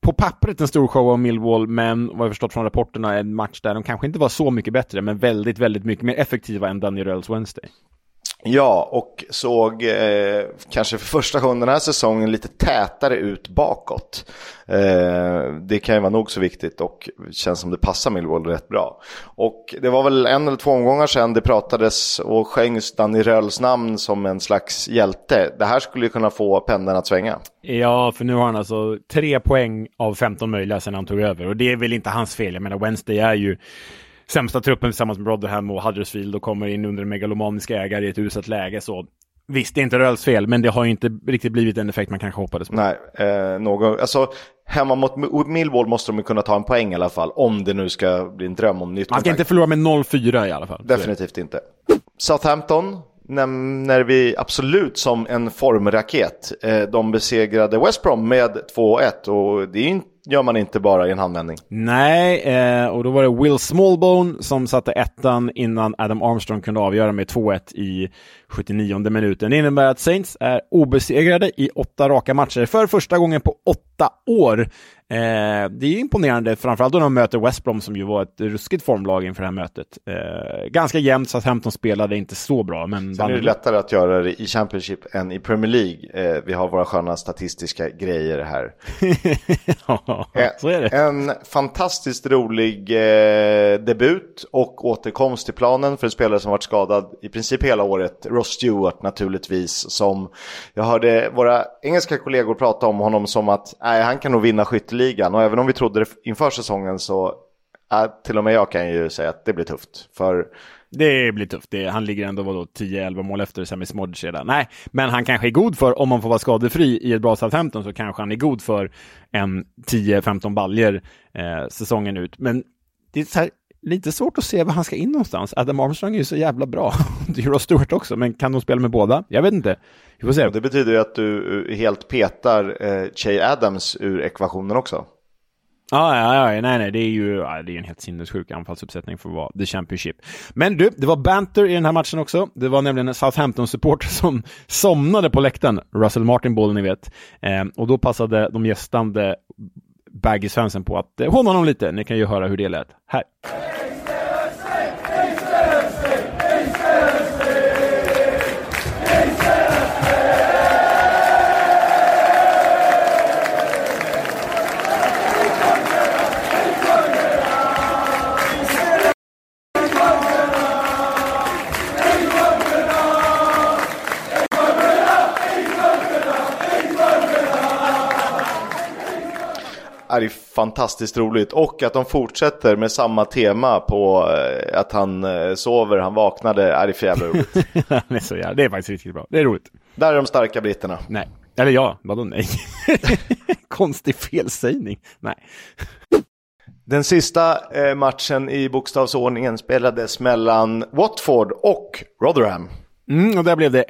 på pappret en stor show av Millwall, men vad jag förstått från rapporterna en match där de kanske inte var så mycket bättre, men väldigt, väldigt mycket mer effektiva än Daniel Röls Wednesday. Ja, och såg eh, kanske för första gången den här säsongen lite tätare ut bakåt. Eh, det kan ju vara nog så viktigt och känns som det passar Millwall rätt bra. Och det var väl en eller två omgångar sedan det pratades och sjöngs Danny Röls namn som en slags hjälte. Det här skulle ju kunna få pendeln att svänga. Ja, för nu har han alltså tre poäng av 15 möjliga sedan han tog över och det är väl inte hans fel. Jag menar, Wednesday är ju sämsta truppen tillsammans med Rotherham och Huddersfield och kommer in under megalomaniska ägare i ett uselt läge. Så visst, det är inte Röls fel, men det har ju inte riktigt blivit den effekt man kanske hoppades på. Nej, eh, någon, alltså hemma mot Millwall måste de ju kunna ta en poäng i alla fall, om det nu ska bli en dröm om nytt Man ska inte förlora med 0-4 i alla fall. Definitivt inte. Southampton nämner vi absolut som en formraket. Eh, de besegrade West Brom med 2-1 och det gör man inte bara i en handvändning. Nej, eh, och då var det Will Smallbone som satte ettan innan Adam Armstrong kunde avgöra med 2-1 i 79 minuten. Det innebär att Saints är obesegrade i åtta raka matcher för första gången på åtta år. Eh, det är imponerande, framförallt då de möter West Brom som ju var ett ruskigt formlag inför det här mötet. Eh, ganska jämnt, så att 15 spelade inte så bra. Men Sen är det lättare att göra det i Championship än i Premier League. Eh, vi har våra sköna statistiska grejer här. ja, så är det. En fantastiskt rolig eh, debut och återkomst till planen för en spelare som varit skadad i princip hela året. Ross Stewart naturligtvis, som jag hörde våra engelska kollegor prata om honom som att nej, han kan nog vinna ligan Och även om vi trodde det inför säsongen så äh, till och med jag kan ju säga att det blir tufft. För det blir tufft. Det, han ligger ändå 10-11 mål efter Sami Smodic redan. Nej, men han kanske är god för, om man får vara skadefri i ett bra Southampton, så kanske han är god för en 10-15 baljer eh, säsongen ut. Men det är så här, lite svårt att se var han ska in någonstans. Adam Armstrong är ju så jävla bra. det är ju Ross Stewart också, men kan de spela med båda? Jag vet inte. Vi får se. Det betyder ju att du eh, helt petar eh, Che Adams ur ekvationen också. Ja, ja, ja, nej, nej, det är ju ja, det är en helt sinnessjuk anfallsuppsättning för att vara the Championship. Men du, det var banter i den här matchen också. Det var nämligen en Southampton-supporter som somnade på läktaren, Russell Martin Ball, ni vet. Eh, och då passade de gästande Baggy Svensson på att eh, håna honom lite. Ni kan ju höra hur det lät här. Är fantastiskt roligt och att de fortsätter med samma tema på eh, att han eh, sover, han vaknade, är för jävla roligt. det, är så jävla, det är faktiskt riktigt bra, det är roligt. Där är de starka britterna. Nej, eller ja, vadå nej? Konstig felsägning, nej. Den sista eh, matchen i bokstavsordningen spelades mellan Watford och Rotherham. Mm, och där blev det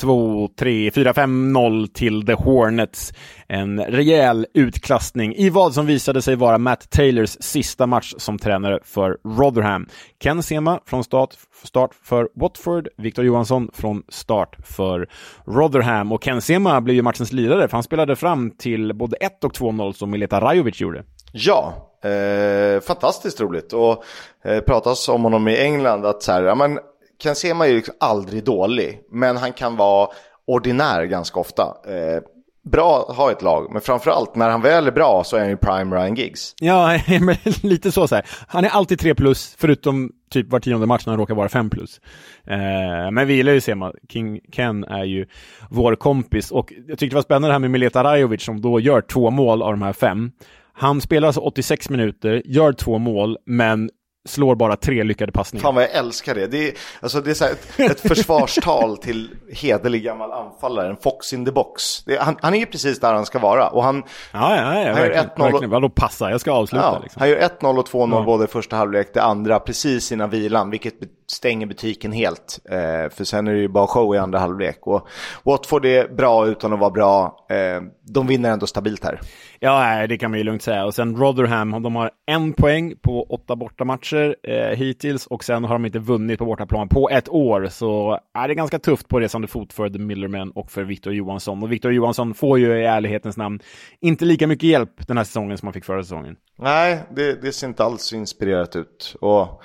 2, 3, 4, 5, 0 till The Hornets. En rejäl utklassning i vad som visade sig vara Matt Taylors sista match som tränare för Rotherham. Ken Sema från start, start för Watford, Victor Johansson från start för Rotherham. Och Ken Sema blev ju matchens lirare, för han spelade fram till både 1 och 2-0 som Mileta Rajovic gjorde. Ja, eh, fantastiskt roligt. Och eh, pratas om honom i England att så här, ja men Ken Sema är ju liksom aldrig dålig, men han kan vara ordinär ganska ofta. Eh, bra att ha ett lag, men framförallt när han väl är bra så är han ju prime Ryan Giggs. Ja, lite så, så här. Han är alltid 3 plus, förutom typ var tionde match när han råkar vara 5 plus. Eh, men vi gillar ju Sema. King Ken är ju vår kompis och jag tyckte det var spännande det här med Mileta Rajovic som då gör två mål av de här fem. Han spelar alltså 86 minuter, gör två mål, men slår bara tre lyckade passningar. Fan vad jag älskar det. Det är, alltså det är så ett, ett försvarstal till hederlig gammal anfallare, en fox in the box. Är, han, han, är ju precis där han ska vara. Och han, ja, ja, ja, han verkligen. gör 1-0. Vadå passa? Jag ska avsluta. Ja, liksom. Han gör 1-0 och 2-0 ja. både första halvlek, det andra precis innan vilan, vilket stänger butiken helt. Eh, för sen är det ju bara show i andra halvlek. Och Watford är bra utan att vara bra. Eh, de vinner ändå stabilt här. Ja, det kan man ju lugnt säga. Och sen Rotherham, de har en poäng på åtta bortamatcher eh, hittills och sen har de inte vunnit på bortaplan på ett år. Så är det ganska tufft på resande fot för The Millerman och för Victor Johansson. Och Victor Johansson får ju i ärlighetens namn inte lika mycket hjälp den här säsongen som han fick förra säsongen. Nej, det, det ser inte alls inspirerat ut. Och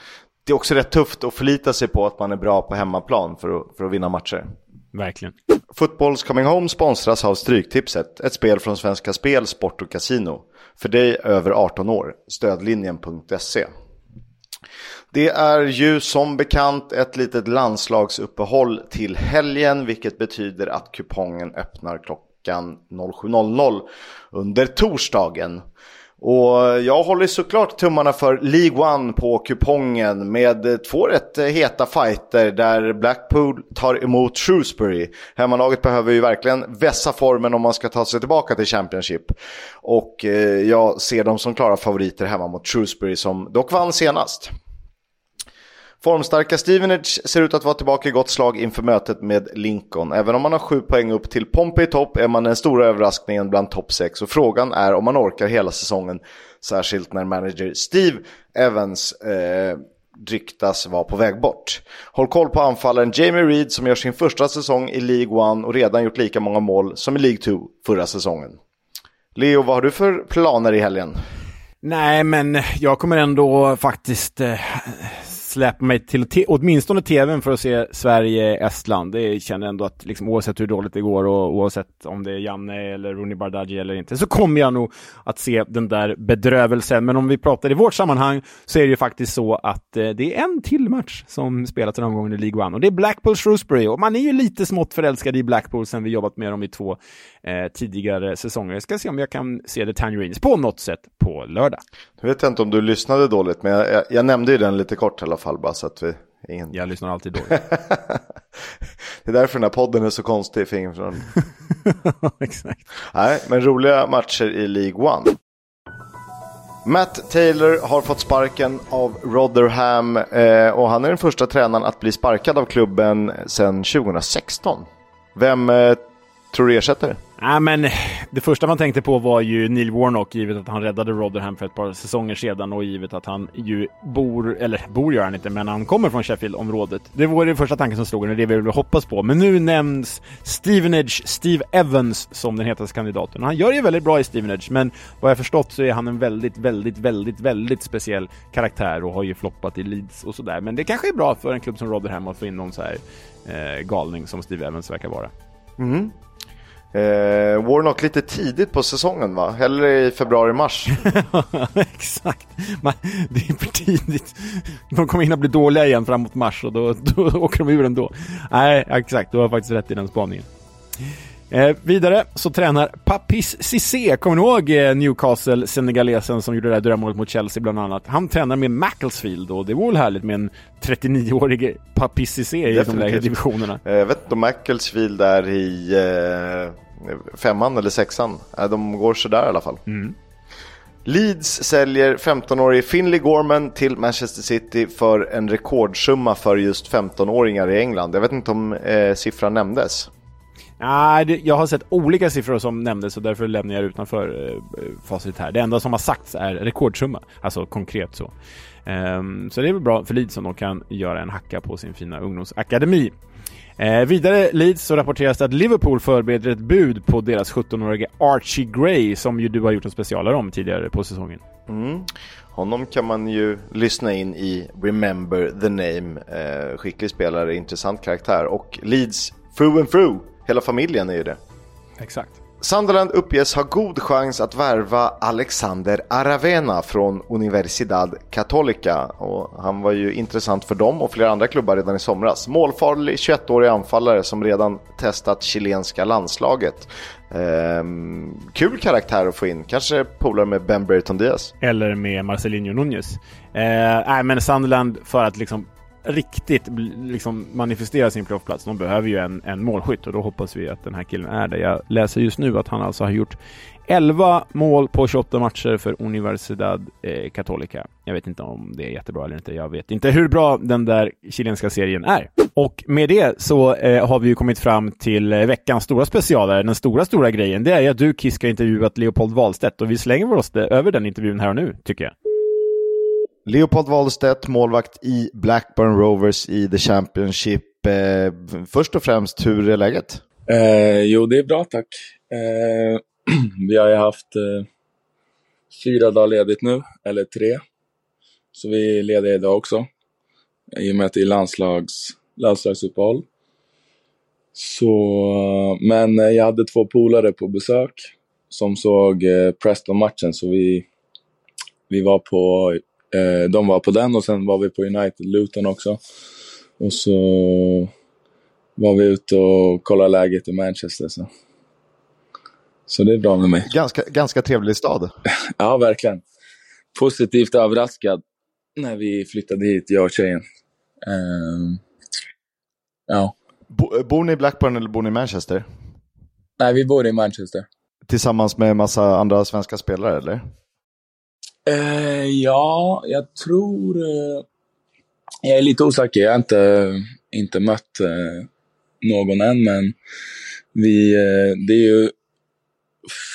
det är också rätt tufft att förlita sig på att man är bra på hemmaplan för att, för att vinna matcher. Verkligen. Footballs Coming Home sponsras av Stryktipset, ett spel från Svenska Spel, Sport och Casino. För dig över 18 år, stödlinjen.se. Det är ju som bekant ett litet landslagsuppehåll till helgen, vilket betyder att kupongen öppnar klockan 07.00 under torsdagen. Och jag håller såklart tummarna för League One på kupongen med två rätt heta fighter där Blackpool tar emot Shrewsbury. Hemmalaget behöver ju verkligen vässa formen om man ska ta sig tillbaka till Championship. Och eh, jag ser dem som klara favoriter hemma mot Shrewsbury som dock vann senast. Formstarka Stevenage ser ut att vara tillbaka i gott slag inför mötet med Lincoln. Även om man har sju poäng upp till Pompey i topp är man den stora överraskningen bland topp 6 och frågan är om man orkar hela säsongen. Särskilt när manager Steve Evans eh, ryktas vara på väg bort. Håll koll på anfallaren Jamie Reed som gör sin första säsong i League 1 och redan gjort lika många mål som i League 2 förra säsongen. Leo, vad har du för planer i helgen? Nej, men jag kommer ändå faktiskt eh, släpa mig till åtminstone tvn för att se Sverige-Estland. Det känner jag ändå att liksom, oavsett hur dåligt det går och oavsett om det är Janne eller Rooney Bardghji eller inte så kommer jag nog att se den där bedrövelsen. Men om vi pratar i vårt sammanhang så är det ju faktiskt så att eh, det är en till match som spelats den här i League One och det är Blackpool Shrewsbury och man är ju lite smått förälskad i Blackpool sen vi jobbat med dem i två eh, tidigare säsonger. Jag ska se om jag kan se The Tangerines på något sätt på lördag. Jag vet inte om du lyssnade dåligt men jag, jag, jag nämnde ju den lite kort i alla fall bara så att vi... Ingen... Jag lyssnar alltid dåligt. det är därför den här podden är så konstig för ingen från... Exakt. Nej, men roliga matcher i League One. Matt Taylor har fått sparken av Rotherham eh, och han är den första tränaren att bli sparkad av klubben sedan 2016. Vem eh, tror du ersätter? Nej men det första man tänkte på var ju Neil Warnock, givet att han räddade Rotherham för ett par säsonger sedan och givet att han ju bor, eller bor gör han inte, men han kommer från Sheffield-området. Det var det första tanken som slog en och det vi ville hoppas på. Men nu nämns Stevenage, Steve Evans, som den hetaste kandidaten. Han gör ju väldigt bra i Stevenage, men vad jag förstått så är han en väldigt, väldigt, väldigt, väldigt speciell karaktär och har ju floppat i Leeds och sådär. Men det kanske är bra för en klubb som Rotherham att få in någon så här eh, galning som Steve Evans verkar vara. Mm. Eh, Warnock lite tidigt på säsongen va? Hellre i februari-mars. Exakt. Man, det är för tidigt. De kommer hinna bli dåliga igen framåt mars och då, då åker de ur ändå. Nej, exakt. Du har faktiskt rätt i den spaningen. Eh, vidare så tränar Papis Cissé, kommer ni ihåg eh, Newcastle-senegalesen som gjorde det där drömmålet mot Chelsea bland annat? Han tränar med Macclesfield och det var väl härligt med en 39-årig Papis Cissé i de lägre divisionerna. Eh, jag vet inte om Macclesfield är i eh, femman eller sexan. Eh, de går sådär i alla fall. Mm. Leeds säljer 15-årige Finley Gorman till Manchester City för en rekordsumma för just 15-åringar i England. Jag vet inte om eh, siffran nämndes. Nej, jag har sett olika siffror som nämndes och därför lämnar jag utanför eh, eh, facit här. Det enda som har sagts är rekordsumma, alltså konkret så. Um, så det är väl bra för Leeds om de kan göra en hacka på sin fina ungdomsakademi. Eh, vidare Leeds så rapporteras det att Liverpool förbereder ett bud på deras 17-årige Archie Gray som ju du har gjort en specialare om tidigare på säsongen. Mm. Honom kan man ju lyssna in i Remember the Name. Eh, skicklig spelare, intressant karaktär och Leeds through and through. Hela familjen är ju det. Exakt. Sunderland uppges ha god chans att värva Alexander Aravena från Universidad Católica. Och han var ju intressant för dem och flera andra klubbar redan i somras. Målfarlig 21-årig anfallare som redan testat chilenska landslaget. Ehm, kul karaktär att få in, kanske polare med Ben Burton Diaz. Eller med Marcelinho Nunez. Eh, nej, men Sunderland för att liksom riktigt liksom manifestera sin playoffplats. De behöver ju en, en målskytt och då hoppas vi att den här killen är det. Jag läser just nu att han alltså har gjort 11 mål på 28 matcher för Universidad eh, Católica. Jag vet inte om det är jättebra eller inte. Jag vet inte hur bra den där chilenska serien är. Och med det så eh, har vi ju kommit fram till eh, veckans stora specialare. Den stora, stora grejen, det är ju att du Kiss ska intervjuat Leopold Wahlstedt och vi slänger oss över den intervjun här och nu, tycker jag. Leopold Wahlstedt, målvakt i Blackburn Rovers i The Championship. Eh, först och främst, hur är läget? Eh, jo, det är bra tack. Eh, vi har ju haft eh, fyra dagar ledigt nu, eller tre. Så vi är lediga idag också. I och med att det är landslags, landslagsuppehåll. Så, eh, men eh, jag hade två polare på besök som såg eh, Preston-matchen, så vi, vi var på Eh, de var på den och sen var vi på United Luton också. Och så var vi ute och kollade läget i Manchester. Så, Så det är bra med mig. Ganska, ganska trevlig stad. ja, verkligen. Positivt överraskad när vi flyttade hit, jag och tjejen. Uh, ja. Bo, bor ni i Blackburn eller bor ni i Manchester? Nej, vi bor i Manchester. Tillsammans med en massa andra svenska spelare, eller? Eh, ja, jag tror... Eh, jag är lite osäker. Jag har inte, inte mött eh, någon än, men vi, eh, det är ju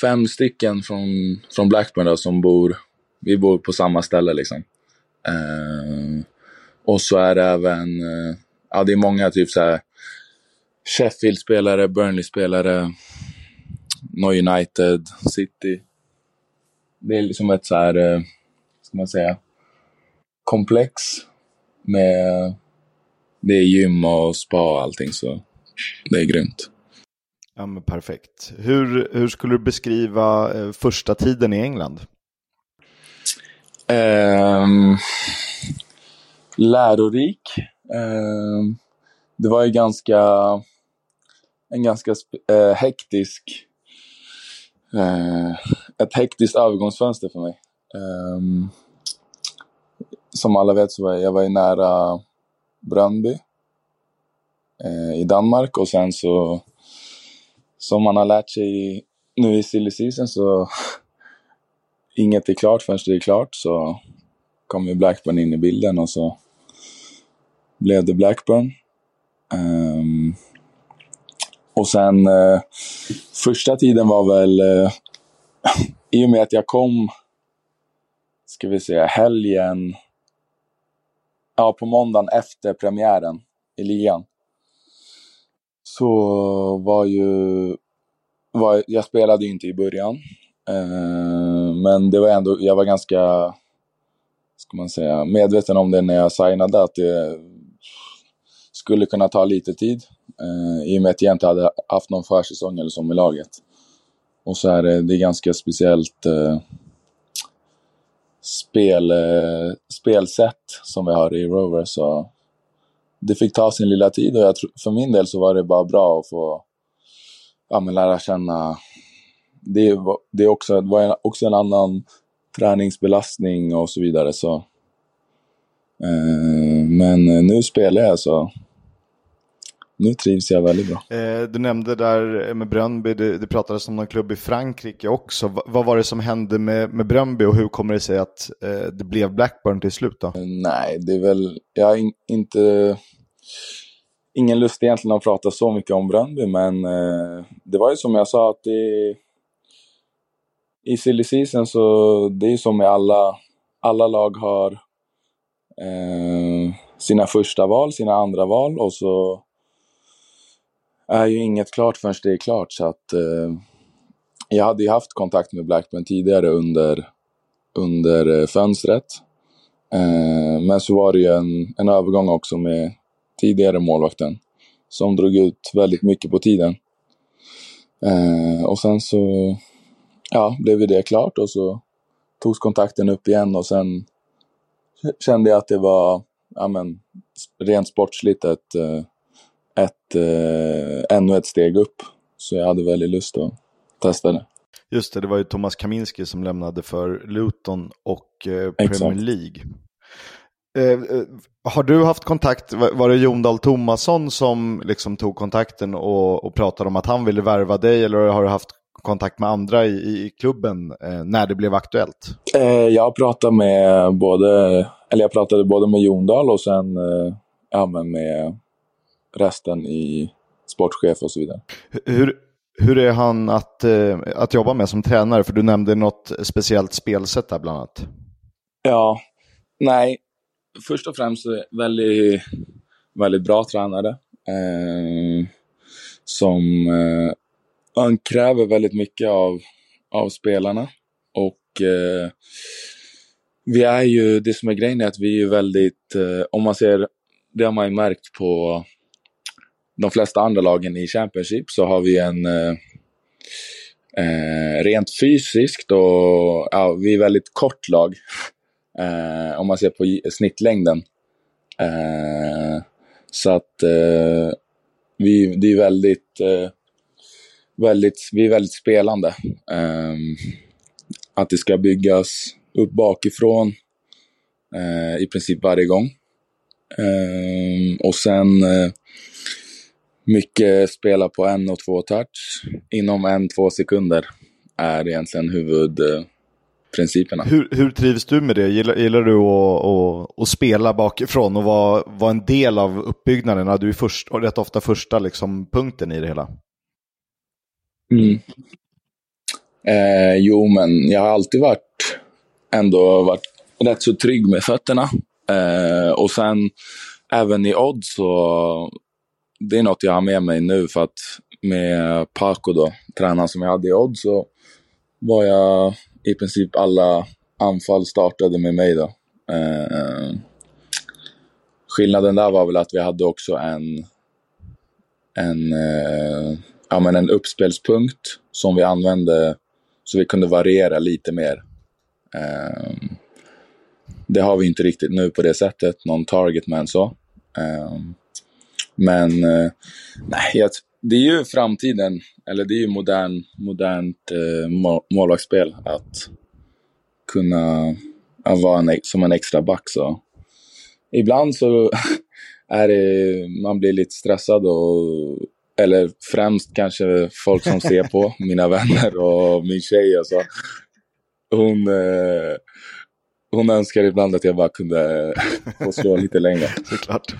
fem stycken från, från Blackburn då, som bor... Vi bor på samma ställe liksom. Eh, och så är det även... Eh, ja, det är många typ så här Sheffield-spelare, Burnley-spelare, No United, City. Det är liksom ett så här, eh, ska man säga, komplex med det är gym och spa och allting så det är grymt. Ja men perfekt. Hur, hur skulle du beskriva eh, första tiden i England? Um, lärorik. Um, det var ju ganska en ganska äh, hektisk eh, ett hektiskt övergångsfönster för mig. Um, som alla vet så var jag, jag var ju nära Bröndby eh, i Danmark och sen så som man har lärt sig nu i silly season så inget är klart förrän det är klart så kom ju Blackburn in i bilden och så blev det Blackburn. Um, och sen eh, första tiden var väl, eh, i och med att jag kom, ska vi säga, helgen, ja på måndagen efter premiären i ligan. Så var ju, var, jag spelade ju inte i början. Eh, men det var ändå, jag var ganska, ska man säga, medveten om det när jag signade, att det skulle kunna ta lite tid. Eh, I och med att jag inte hade haft någon försäsong eller så med laget. Och så är det, eh, det är ganska speciellt eh, spel, eh, spelsätt som vi har i Rover. Så det fick ta sin lilla tid och jag, för min del så var det bara bra att få ja, men lära känna. Det, det, också, det var också en annan träningsbelastning och så vidare. Så. Eh, men eh, nu spelar jag så nu trivs jag väldigt bra. Eh, du nämnde där med Brönnby, det, det pratades om någon klubb i Frankrike också. V vad var det som hände med, med Brönnby och hur kommer det sig att eh, det blev Blackburn till slut då? Nej, det är väl, jag har in, inte, ingen lust egentligen att prata så mycket om Brönnby, men eh, det var ju som jag sa att det i silly season så det är som med alla, alla lag har eh, sina första val, sina andra val och så är ju inget klart förrän det är klart. Så att, eh, jag hade ju haft kontakt med Blackburn tidigare under, under eh, fönstret. Eh, men så var det ju en, en övergång också med tidigare målvakten som drog ut väldigt mycket på tiden. Eh, och sen så ja, blev det klart och så togs kontakten upp igen och sen kände jag att det var ja, men, rent sportsligt ett, eh, ett, eh, ännu ett steg upp. Så jag hade väldigt lust att testa det. Just det, det var ju Thomas Kaminski som lämnade för Luton och eh, Premier. League. Eh, eh, har du haft kontakt, var det Jon Dahl Tomasson som liksom tog kontakten och, och pratade om att han ville värva dig eller har du haft kontakt med andra i, i klubben eh, när det blev aktuellt? Eh, jag pratade med både, eller jag pratade både med Jon Dahl och sen eh, ja, med resten i sportchef och så vidare. Hur, hur är han att, eh, att jobba med som tränare? För du nämnde något speciellt spelsätt där bland annat. Ja, nej. Först och främst väldigt, väldigt bra tränare. Eh, som eh, han kräver väldigt mycket av, av spelarna. Och eh, vi är ju, det som är grejen är att vi är väldigt, eh, om man ser, det har man ju märkt på de flesta andra lagen i Championship så har vi en eh, eh, rent fysiskt och ja, vi är väldigt kort lag. Eh, om man ser på snittlängden. Eh, så att eh, vi, det är väldigt, eh, väldigt, vi är väldigt spelande. Eh, att det ska byggas upp bakifrån eh, i princip varje gång. Och sen mycket spela på en och två touch inom en, två sekunder är egentligen huvudprinciperna. Hur, hur trivs du med det? Gillar, gillar du att, att, att, spela bakifrån och vara, vara en del av uppbyggnaden? Du är först, rätt ofta första liksom, punkten i det hela. Mm. Eh, jo, men jag har alltid varit, ändå varit rätt så trygg med fötterna. Eh, och sen även i odds så det är något jag har med mig nu för att med Paco då, tränaren som jag hade i Odd, så var jag i princip alla anfall startade med mig då. Eh, skillnaden där var väl att vi hade också en, en, eh, ja, men en uppspelspunkt som vi använde så vi kunde variera lite mer. Eh, det har vi inte riktigt nu på det sättet, någon target man så. Eh, men eh, nej, det är ju framtiden, eller det är ju modern, modernt eh, målvaktsspel att kunna att vara en, som en extra back. Så. Ibland så är det, man blir lite stressad och eller främst kanske folk som ser på, mina vänner och min tjej och så. Hon, eh, hon önskar ibland att jag bara kunde få slå lite längre. Såklart.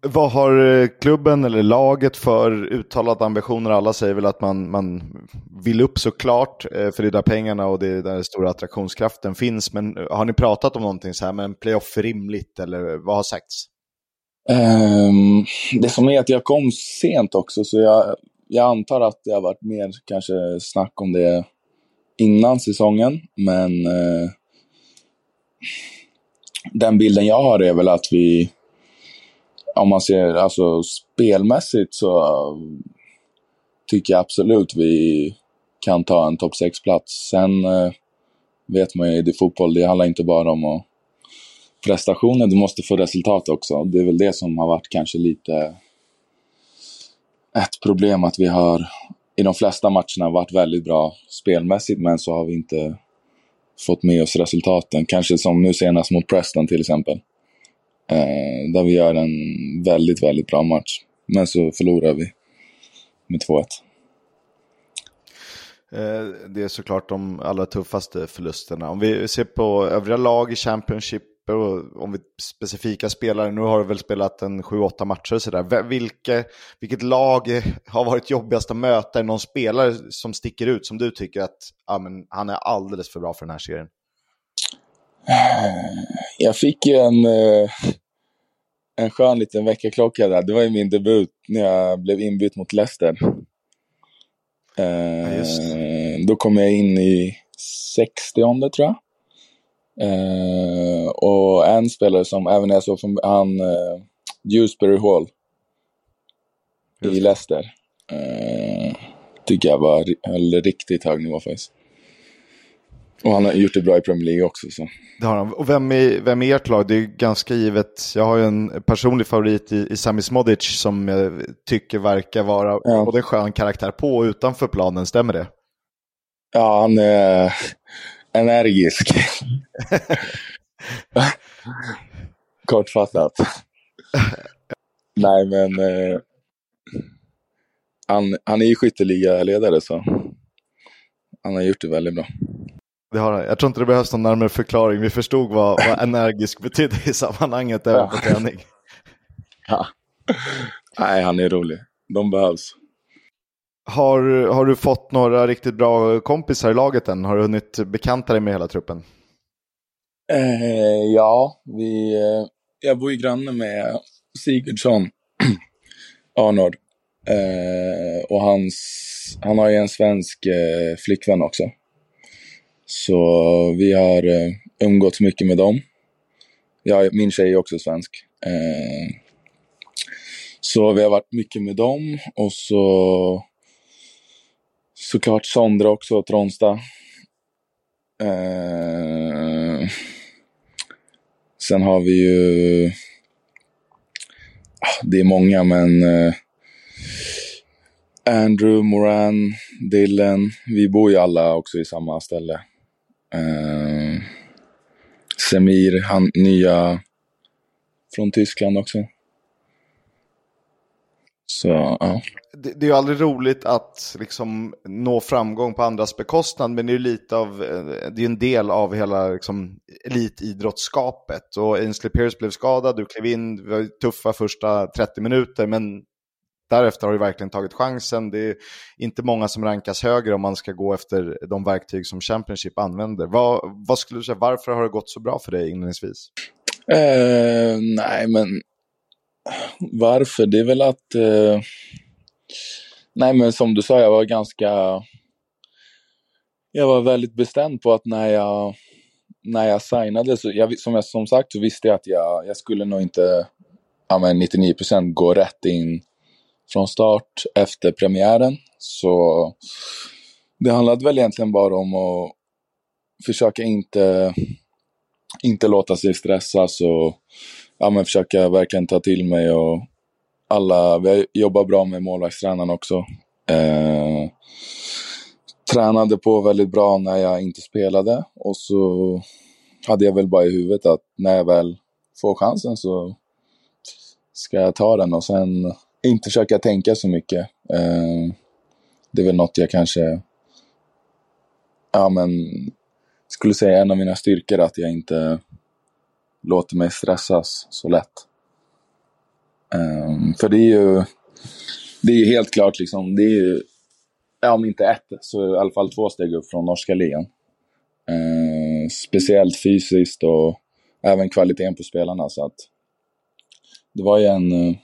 Vad har eh, klubben eller laget för uttalade ambitioner? Alla säger väl att man, man vill upp såklart, eh, för det är där pengarna och det är där den stora attraktionskraften finns. Men eh, har ni pratat om någonting så här, men playoff är rimligt eller vad har sagts? Um, det som är att jag kom sent också, så jag, jag antar att det har varit mer kanske snack om det innan säsongen. Men uh, den bilden jag har är väl att vi om man ser alltså spelmässigt så tycker jag absolut vi kan ta en topp 6-plats. Sen eh, vet man ju, det är fotboll, det handlar inte bara om att prestationen, du måste få resultat också. Det är väl det som har varit kanske lite ett problem att vi har i de flesta matcherna varit väldigt bra spelmässigt men så har vi inte fått med oss resultaten. Kanske som nu senast mot Preston till exempel. Eh, där vi gör en väldigt, väldigt bra match. Men så förlorar vi med 2-1. Eh, det är såklart de allra tuffaste förlusterna. Om vi ser på övriga lag i Championship, och om vi specifika spelare, nu har du väl spelat en 7-8 matcher sådär. Vilke, vilket lag har varit jobbigast att möta? Är det någon spelare som sticker ut som du tycker att ja, men, han är alldeles för bra för den här serien? Jag fick ju en, eh, en skön liten väckarklocka där. Det var ju min debut när jag blev inbytt mot Leicester. Ja, eh, då kom jag in i 60 tror jag. Eh, och en spelare som, även jag såg från han, Dewsbury Hall i Leicester. tycker jag var höll riktigt hög nivå faktiskt. Och han har gjort det bra i Premier League också. Så. Det har han. Och vem är, vem är ert lag? Det är ganska givet. Jag har ju en personlig favorit i, i Sami Smodic som jag tycker verkar vara ja. både en skön karaktär på och utanför planen. Stämmer det? Ja, han är energisk. Kortfattat. Nej, men eh, han, han är ju skytteligaledare så han har gjort det väldigt bra. Det har, jag tror inte det behövs någon närmare förklaring. Vi förstod vad, vad energisk betydde i sammanhanget även på träning. Ja. Nej, han är rolig. De behövs. Har, har du fått några riktigt bra kompisar i laget än? Har du hunnit bekanta dig med hela truppen? Eh, ja, vi, eh, jag bor ju granne med Sigurdsson, Arnord. Eh, och hans, han har ju en svensk eh, flickvän också. Så vi har eh, umgåtts mycket med dem. Jag, min tjej är också svensk. Eh, så vi har varit mycket med dem och så såklart Sondra också, Tronsta. Eh, sen har vi ju... Ah, det är många, men... Eh, Andrew, Moran, Dylan. Vi bor ju alla också i samma ställe. Eh, Semir, han nya från Tyskland också. Så, ja. Det, det är ju aldrig roligt att liksom nå framgång på andras bekostnad, men det är ju lite av, eh, det är en del av hela liksom, elitidrottsskapet. Och Ainsley Pierce blev skadad, du klev in, det var tuffa första 30 minuter, men därefter har du verkligen tagit chansen. Det är inte många som rankas högre om man ska gå efter de verktyg som Championship använder. Vad, vad skulle du säga, varför har det gått så bra för dig inledningsvis? Uh, nej, men varför? Det är väl att... Uh... Nej, men som du sa, jag var ganska... Jag var väldigt bestämd på att när jag, när jag signade, så jag, som jag som sagt så visste jag att jag, jag skulle nog inte ja, men 99% gå rätt in från start efter premiären. Så det handlade väl egentligen bara om att försöka inte, inte låta sig stressas och ja, men försöka verkligen ta till mig. Och alla, vi jobbar bra med målvaktstränaren också. Eh, tränade på väldigt bra när jag inte spelade och så hade jag väl bara i huvudet att när jag väl får chansen så ska jag ta den och sen inte försöka tänka så mycket. Eh, det är väl något jag kanske ja, men, skulle säga är en av mina styrkor, att jag inte låter mig stressas så lätt. Eh, för det är ju det är helt klart, liksom, det är ju, ja, om inte ett, så i alla fall två steg upp från norska ligan. Eh, speciellt fysiskt och även kvaliteten på spelarna. Så att det var ju en,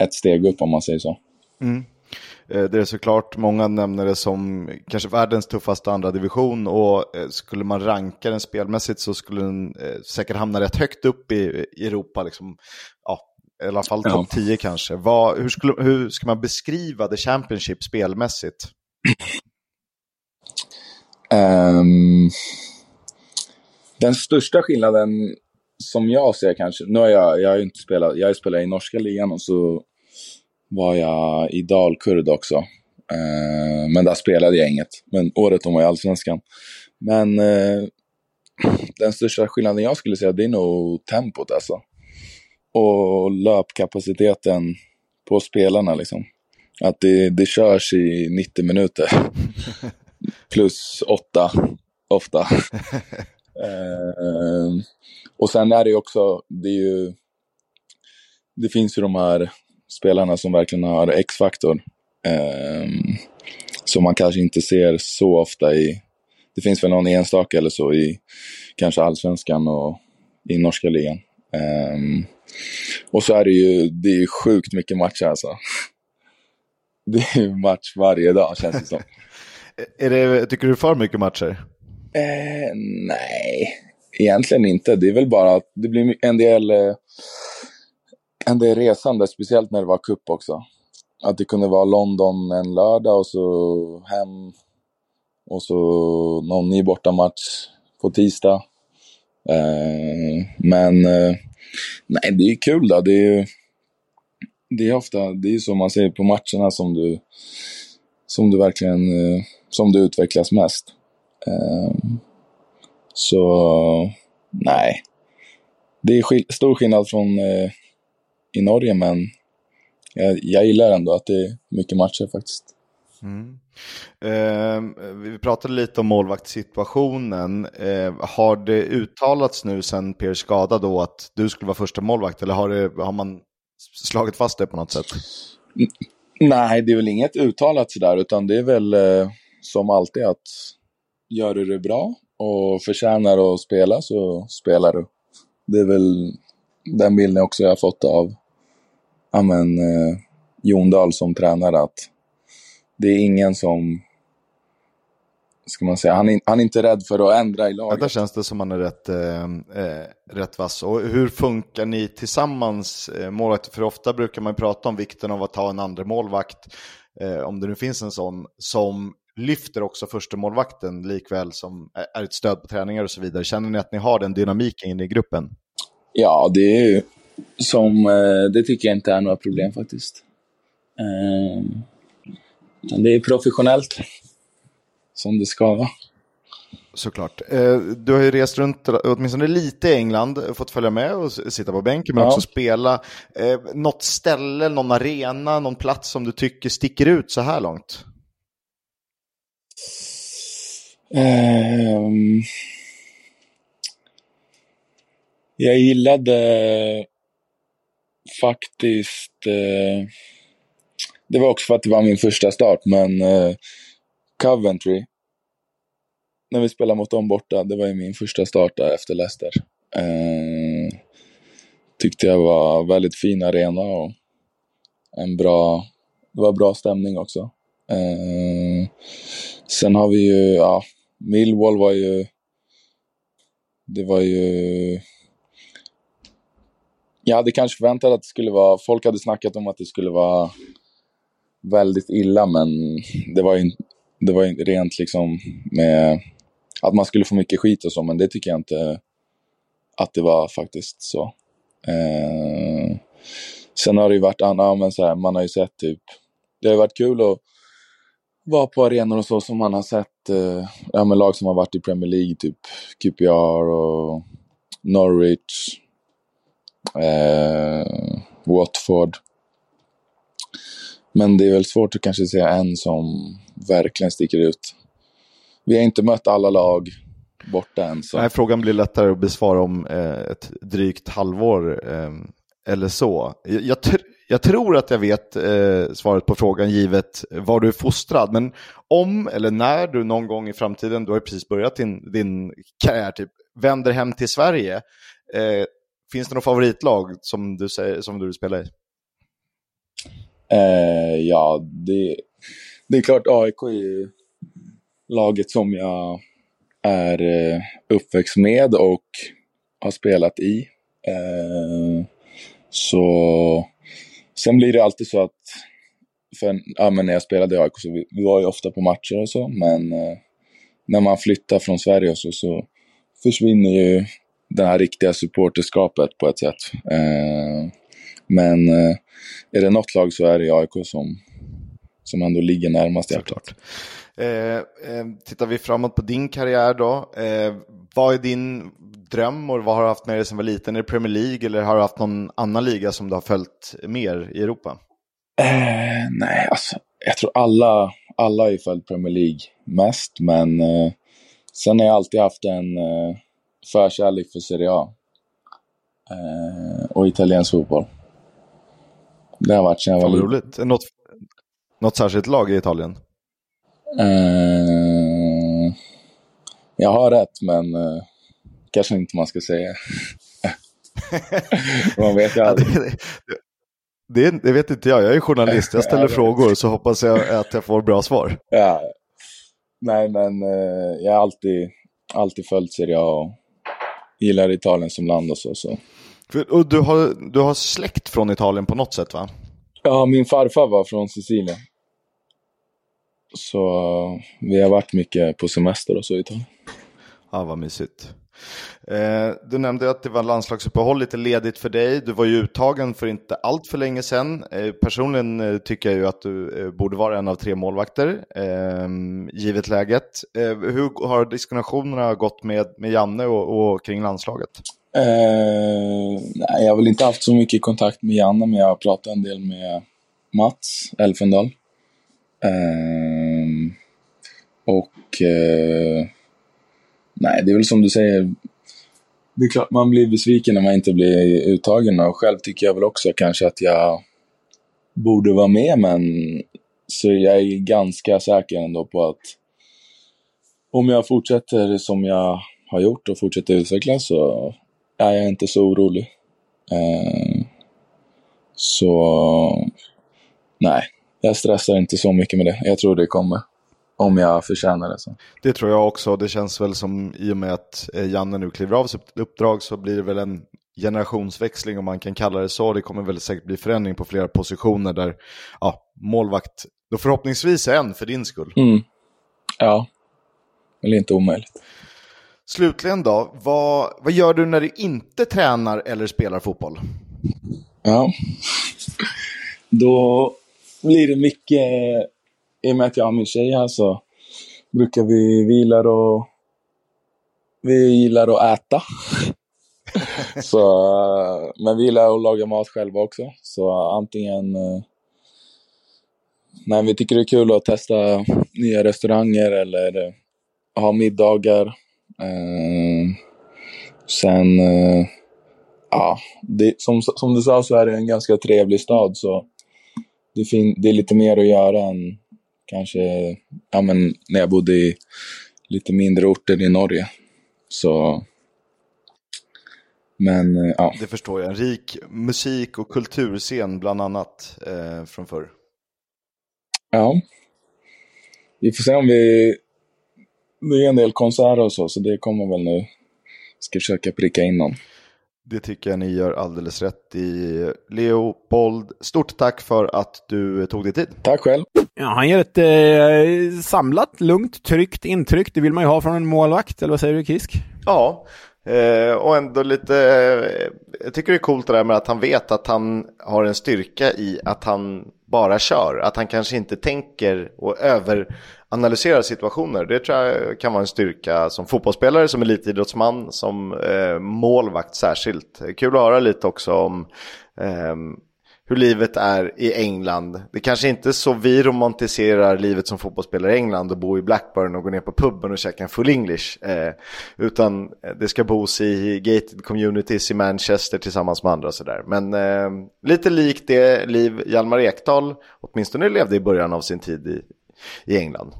ett steg upp om man säger så. Mm. Eh, det är såklart, många nämner det som kanske världens tuffaste andra division och eh, skulle man ranka den spelmässigt så skulle den eh, säkert hamna rätt högt upp i, Europa. Liksom. Ja, I alla fall topp ja. 10 kanske. Vad, hur, skulle, hur ska man beskriva The Championship spelmässigt? Um, den största skillnaden som jag ser kanske, nu har jag, jag har inte spelat, jag har spelat i norska ligan och så var jag i Dalkurd också. Eh, men där spelade jag inget. Men året om var jag i Allsvenskan. Men eh, den största skillnaden jag skulle säga, det är nog tempot alltså. Och löpkapaciteten på spelarna liksom. Att det, det körs i 90 minuter. Plus 8, ofta. eh, och sen är det ju också, det är ju, det finns ju de här spelarna som verkligen har X-faktor. Eh, som man kanske inte ser så ofta i, det finns väl någon enstaka eller så i kanske allsvenskan och i norska ligan. Eh, och så är det ju, det är sjukt mycket matcher alltså. Det är match varje dag känns det som. är det, tycker du för mycket matcher? Eh, nej, egentligen inte. Det är väl bara att det blir en del eh, en del resande, speciellt när det var kupp också. Att det kunde vara London en lördag och så hem och så någon ny bortamatch på tisdag. Eh, men eh, nej, det är kul då. Det är, det är ofta, det är så man säger på matcherna som du, som du verkligen, eh, som du utvecklas mest. Eh, så nej, det är skill stor skillnad från eh, i Norge, men jag, jag gillar ändå att det är mycket matcher faktiskt. Mm. Eh, vi pratade lite om målvaktssituationen. Eh, har det uttalats nu sen Per skada då att du skulle vara första målvakt eller har, det, har man slagit fast det på något sätt? Nej, det är väl inget uttalat sådär, utan det är väl eh, som alltid att gör du det bra och förtjänar att spela så spelar du. Det är väl den bilden också jag har fått av ja, men, eh, Jon Dahl som tränare att det är ingen som ska man säga, han är, han är inte rädd för att ändra i laget. Ja, där känns det som han är rätt, eh, eh, rätt vass. Och hur funkar ni tillsammans, eh, målvakter? För ofta brukar man prata om vikten av att ha en andra målvakt, eh, om det nu finns en sån, som lyfter också första målvakten likväl som är ett stöd på träningar och så vidare. Känner ni att ni har den dynamiken inne i gruppen? Ja, det är som, eh, det tycker jag inte är några problem faktiskt. Ehm, Det är professionellt. Som det ska vara. Såklart. Eh, du har ju rest runt åtminstone lite i England, fått följa med och sitta på bänken, men ja. också spela. Eh, något ställe, någon arena, någon plats som du tycker sticker ut så här långt? Um, jag gillade faktiskt... Eh, det var också för att det var min första start, men eh, Coventry när vi spelade mot dem borta. Det var ju min första start där efter Leicester. Eh, tyckte jag var väldigt fin arena och en bra, det var bra stämning också. Eh, sen har vi ju, ja, Millwall var ju, det var ju, jag hade kanske förväntat att det skulle vara, folk hade snackat om att det skulle vara väldigt illa men det var ju, det var ju rent liksom med att man skulle få mycket skit och så, men det tycker jag inte att det var faktiskt så. Eh, sen har det ju varit annat, men så här, man har ju sett typ, det har ju varit kul att vara på arenor och så som man har sett, eh, ja men lag som har varit i Premier League, typ QPR och Norwich, eh, Watford. Men det är väl svårt att kanske säga en som verkligen sticker ut vi har inte mött alla lag borta än. Så. Nej, frågan blir lättare att besvara om eh, ett drygt halvår eh, eller så. Jag, jag, tr jag, tror att jag vet eh, svaret på frågan givet var du är fostrad. Men om eller när du någon gång i framtiden, du har ju precis börjat din, din karriär, typ, vänder hem till Sverige. Eh, Finns det något favoritlag som du, säger, som du spelar i? Eh, ja, det, det är klart AIK är ju laget som jag är eh, uppväxt med och har spelat i. Eh, så sen blir det alltid så att, för, ja, men när jag spelade i AIK så vi, vi var ju ofta på matcher och så, men eh, när man flyttar från Sverige och så, så försvinner ju det här riktiga supporterskapet på ett sätt. men är det något lag så är det AIK som, som ändå ligger närmast hjärtat. Eh, eh, tittar vi framåt på din karriär då. Eh, vad är din dröm och vad har du haft med dig som var liten? Är det Premier League eller har du haft någon annan liga som du har följt mer i Europa? Eh, nej, alltså jag tror alla, alla har ju följt Premier League mest, men eh, sen har jag alltid haft en eh, förkärlek för Serie A. Eh, och italiensk fotboll. Det har varit sedan jag var liten. roligt. Något, något särskilt lag i Italien? Uh, jag har rätt, men uh, kanske inte man ska säga. man vet ju aldrig. det, det, vet inte jag, jag är journalist. Jag ställer frågor så hoppas jag att jag får bra svar. Ja. Nej, men uh, jag har alltid, alltid följt Serie A och gillar Italien som land och så. så. Och du har, du har släkt från Italien på något sätt va? Ja, min farfar var från Sicilien. Så vi har varit mycket på semester och så i Italien. Ja, vad mysigt. Eh, du nämnde att det var landslagsuppehåll, lite ledigt för dig. Du var ju uttagen för inte allt för länge sedan. Eh, personligen eh, tycker jag ju att du borde vara en av tre målvakter, ehm, givet läget. Hur har diskussionerna gått med, med Janne och, och kring landslaget? nej, jag har väl inte haft så mycket kontakt med Janne, men jag har pratat en del med Mats Elfendal. Uh, ehm, och uh, nej, det är väl som du säger. Det är klart man blir besviken när man inte blir uttagen och själv tycker jag väl också kanske att jag borde vara med men så jag är ganska säker ändå på att om jag fortsätter som jag har gjort och fortsätter utvecklas så är jag inte så orolig. Eh, så nej, jag stressar inte så mycket med det. Jag tror det kommer. Om jag förtjänar det. Så. Det tror jag också. Det känns väl som i och med att eh, Janne nu kliver av sitt uppdrag så blir det väl en generationsväxling om man kan kalla det så. Det kommer väl säkert bli förändring på flera positioner där ja, målvakt då förhoppningsvis är en för din skull. Mm. Ja, eller inte omöjligt. Slutligen då, vad, vad gör du när du inte tränar eller spelar fotboll? Ja, då blir det mycket i och med att jag har min tjej här så brukar vi, vi gillar att, vi gillar att äta. så, men vi gillar att laga mat själva också. Så antingen Nej, vi tycker det är kul att testa nya restauranger eller ha middagar. Eh, sen, eh, ja, det, som, som du sa så är det en ganska trevlig stad så det, fin, det är lite mer att göra än kanske ja, men när jag bodde i lite mindre orter i Norge. Så men eh, ja. Det förstår jag. En rik musik och kulturscen bland annat eh, från förr. Ja. Vi får se om vi... Det är en del konserter och så, så det kommer väl nu. Ska försöka pricka in någon. Det tycker jag ni gör alldeles rätt i. Leopold, stort tack för att du tog dig tid. Tack själv. Ja, han ger ett eh, samlat, lugnt, tryggt intryck. Det vill man ju ha från en målvakt, eller vad säger du Kisk? Ja, eh, och ändå lite, eh, jag tycker det är coolt det där med att han vet att han har en styrka i att han bara kör. Att han kanske inte tänker och analysera situationer. Det tror jag kan vara en styrka som fotbollsspelare, som elitidrottsman, som eh, målvakt särskilt. Kul att höra lite också om eh, hur livet är i England. Det kanske inte är så vi romantiserar livet som fotbollsspelare i England och bo i Blackburn och gå ner på puben och käka en full English. Eh, utan eh, det ska bos i gated communities i Manchester tillsammans med andra och sådär. Men eh, lite likt det liv Hjalmar Ekdal åtminstone levde i början av sin tid i, i England.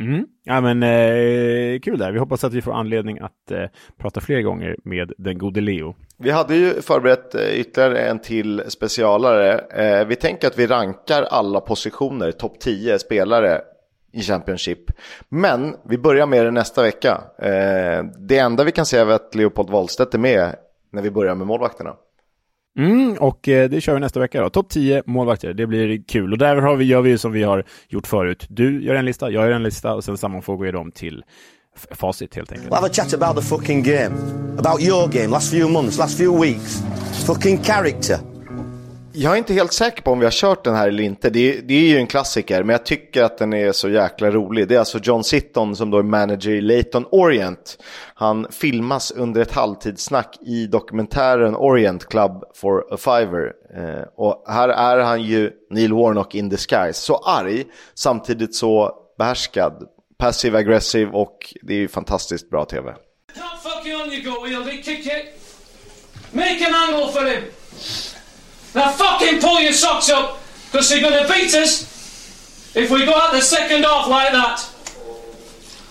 Mm. Ja, men eh, kul där. Vi hoppas att vi får anledning att eh, prata fler gånger med den gode Leo. Vi hade ju förberett eh, ytterligare en till specialare. Eh, vi tänker att vi rankar alla positioner, topp 10 spelare i Championship. Men vi börjar med det nästa vecka. Eh, det enda vi kan säga är att Leopold Wahlstedt är med när vi börjar med målvakterna. Mm, och eh, det kör vi nästa vecka då. Topp 10 målvakter, det blir kul. Och där har vi, gör vi som vi har gjort förut. Du gör en lista, jag gör en lista och sen sammanfogar vi dem till facit helt enkelt. We'll have a chat about the fucking game. About your game, last few months, last few weeks. Fucking character. Jag är inte helt säker på om vi har kört den här eller inte. Det är, det är ju en klassiker, men jag tycker att den är så jäkla rolig. Det är alltså John Sitton som då är manager i Leighton Orient. Han filmas under ett halvtidssnack i dokumentären Orient Club for a Fiver. Eh, och här är han ju Neil Warnock in disguise. Så arg, samtidigt så behärskad. Passive aggressive och det är ju fantastiskt bra tv. Make an angle for him! Now fucking pull your socks up, because they're going to beat us if we go out the second half like that.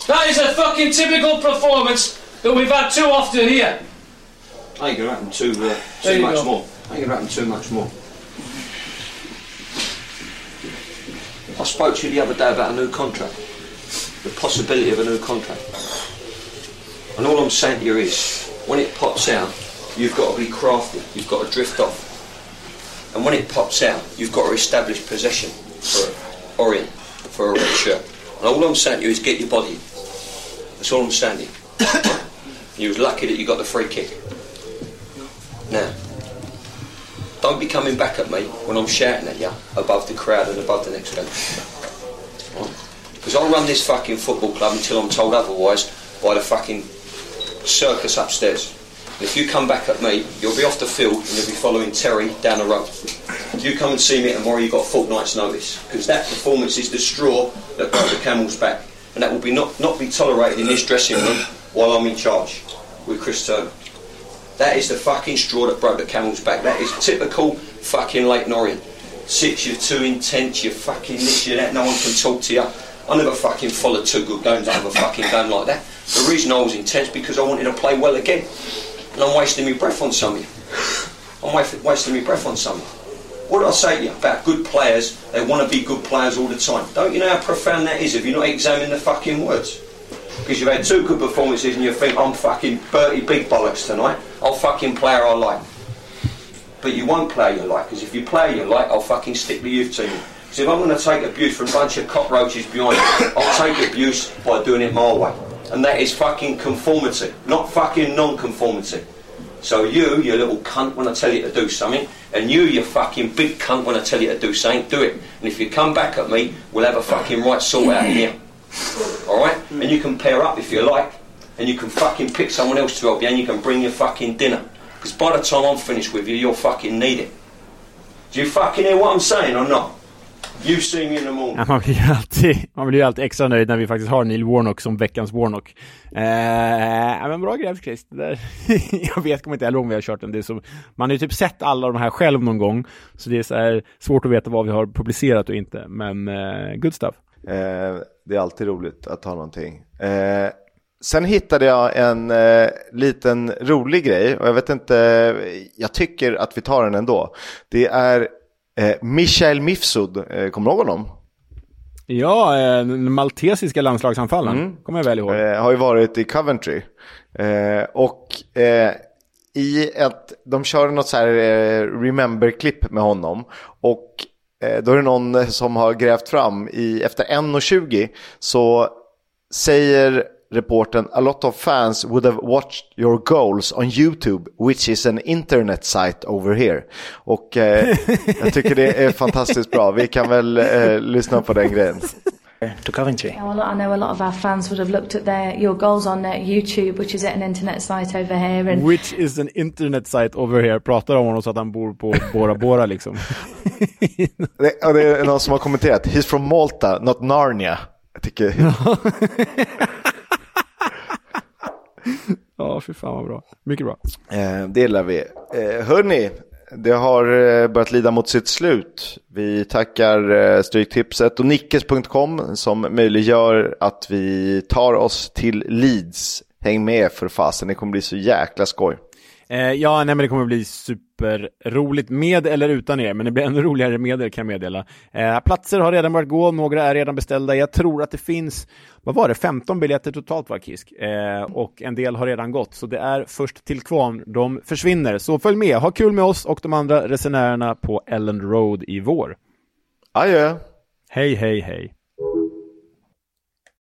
That is a fucking typical performance that we've had too often here. I ain't going to happen too, uh, too much go. more. I ain't going to happen too much more. I spoke to you the other day about a new contract. The possibility of a new contract. And all I'm saying to you is, when it pops out, you've got to be crafty. You've got to drift off. And when it pops out, you've got to establish possession for Orient, for a red shirt. And all I'm saying to you is get your body. That's all I'm saying you was lucky that you got the free kick. Now, don't be coming back at me when I'm shouting at you above the crowd and above the next bench. Because I'll run this fucking football club until I'm told otherwise by the fucking circus upstairs. If you come back at me, you'll be off the field and you'll be following Terry down the road. If you come and see me tomorrow, you've got a fortnight's notice. Because that performance is the straw that broke the camel's back. And that will be not, not be tolerated in this dressing room while I'm in charge with Chris Turner. That is the fucking straw that broke the camel's back. That is typical fucking Lake Orient. Six, you're too intense, you're fucking this, you're that, no one can talk to you. I never fucking followed two good games out of a fucking game like that. The reason I was intense because I wanted to play well again and I'm wasting my breath on something. I'm wasting my breath on something. What did I say to you about good players? They want to be good players all the time. Don't you know how profound that is if you're not examining the fucking words? Because you've had two good performances and you think I'm fucking Bertie Big Bollocks tonight. I'll fucking play her I like. But you won't play you like, because if you play you like, I'll fucking stick the youth team. Because if I'm going to take abuse from a bunch of cockroaches behind I'll take abuse by doing it my way and that is fucking conformity, not fucking non-conformity. So you, you little cunt, when I tell you to do something, and you, you fucking big cunt, when I tell you to do something, do it. And if you come back at me, we'll have a fucking right sort out here. Alright? And you can pair up if you like, and you can fucking pick someone else to help you, and you can bring your fucking dinner. Because by the time I'm finished with you, you'll fucking need it. Do you fucking hear what I'm saying or not? Me in the morning. Ja, man, blir ju alltid, man blir ju alltid extra nöjd när vi faktiskt har Neil Warnock som veckans Warnock. Eh, men bra grävt Chris. Det där, jag vet kommer inte hur långt vi har kört den. Det är så, man har ju typ sett alla de här själv någon gång. Så det är så här svårt att veta vad vi har publicerat och inte. Men eh, good stuff. Eh, det är alltid roligt att ha någonting. Eh, sen hittade jag en eh, liten rolig grej och jag vet inte, jag tycker att vi tar den ändå. Det är eh, Michael Mifsud, eh, kommer du ihåg honom? Ja, eh, den maltesiska landslagsanfallaren. Mm. Kommer jag väl ihåg. Eh, har ju varit i Coventry. Eh, och eh, i ett, de kör något så här eh, remember-klipp med honom. Och eh, då är det någon som har grävt fram i, efter 1.20 så säger reporten a lot of fans would have watched your goals on YouTube which is an internet site over here. Och eh, jag tycker det är fantastiskt bra. Vi kan väl eh, lyssna på den grejen. to Coventry. Yeah, well, I know a lot of our fans would have looked at their your goals on uh, YouTube, which is an internet site over here. And Which is an internet site over here. Pratar om honom så att han bor på Bora Bora liksom. det, och det är någon som har kommenterat, he's from Malta, not Narnia. Jag tycker... Ja, fy fan vad bra. Mycket bra. Eh, det gillar vi. Eh, hörni, det har eh, börjat lida mot sitt slut. Vi tackar eh, Stryktipset och Nickes.com som möjliggör att vi tar oss till Leeds. Häng med för fasen, det kommer bli så jäkla skoj. Eh, ja, nej men det kommer bli superroligt med eller utan er, men det blir ännu roligare med er kan jag meddela. Eh, platser har redan börjat gå, några är redan beställda. Jag tror att det finns, vad var det, 15 biljetter totalt var Kisk. Eh, och en del har redan gått, så det är först till kvarn de försvinner. Så följ med, ha kul med oss och de andra resenärerna på Ellen Road i vår. Adjö! Hej, hej, hej.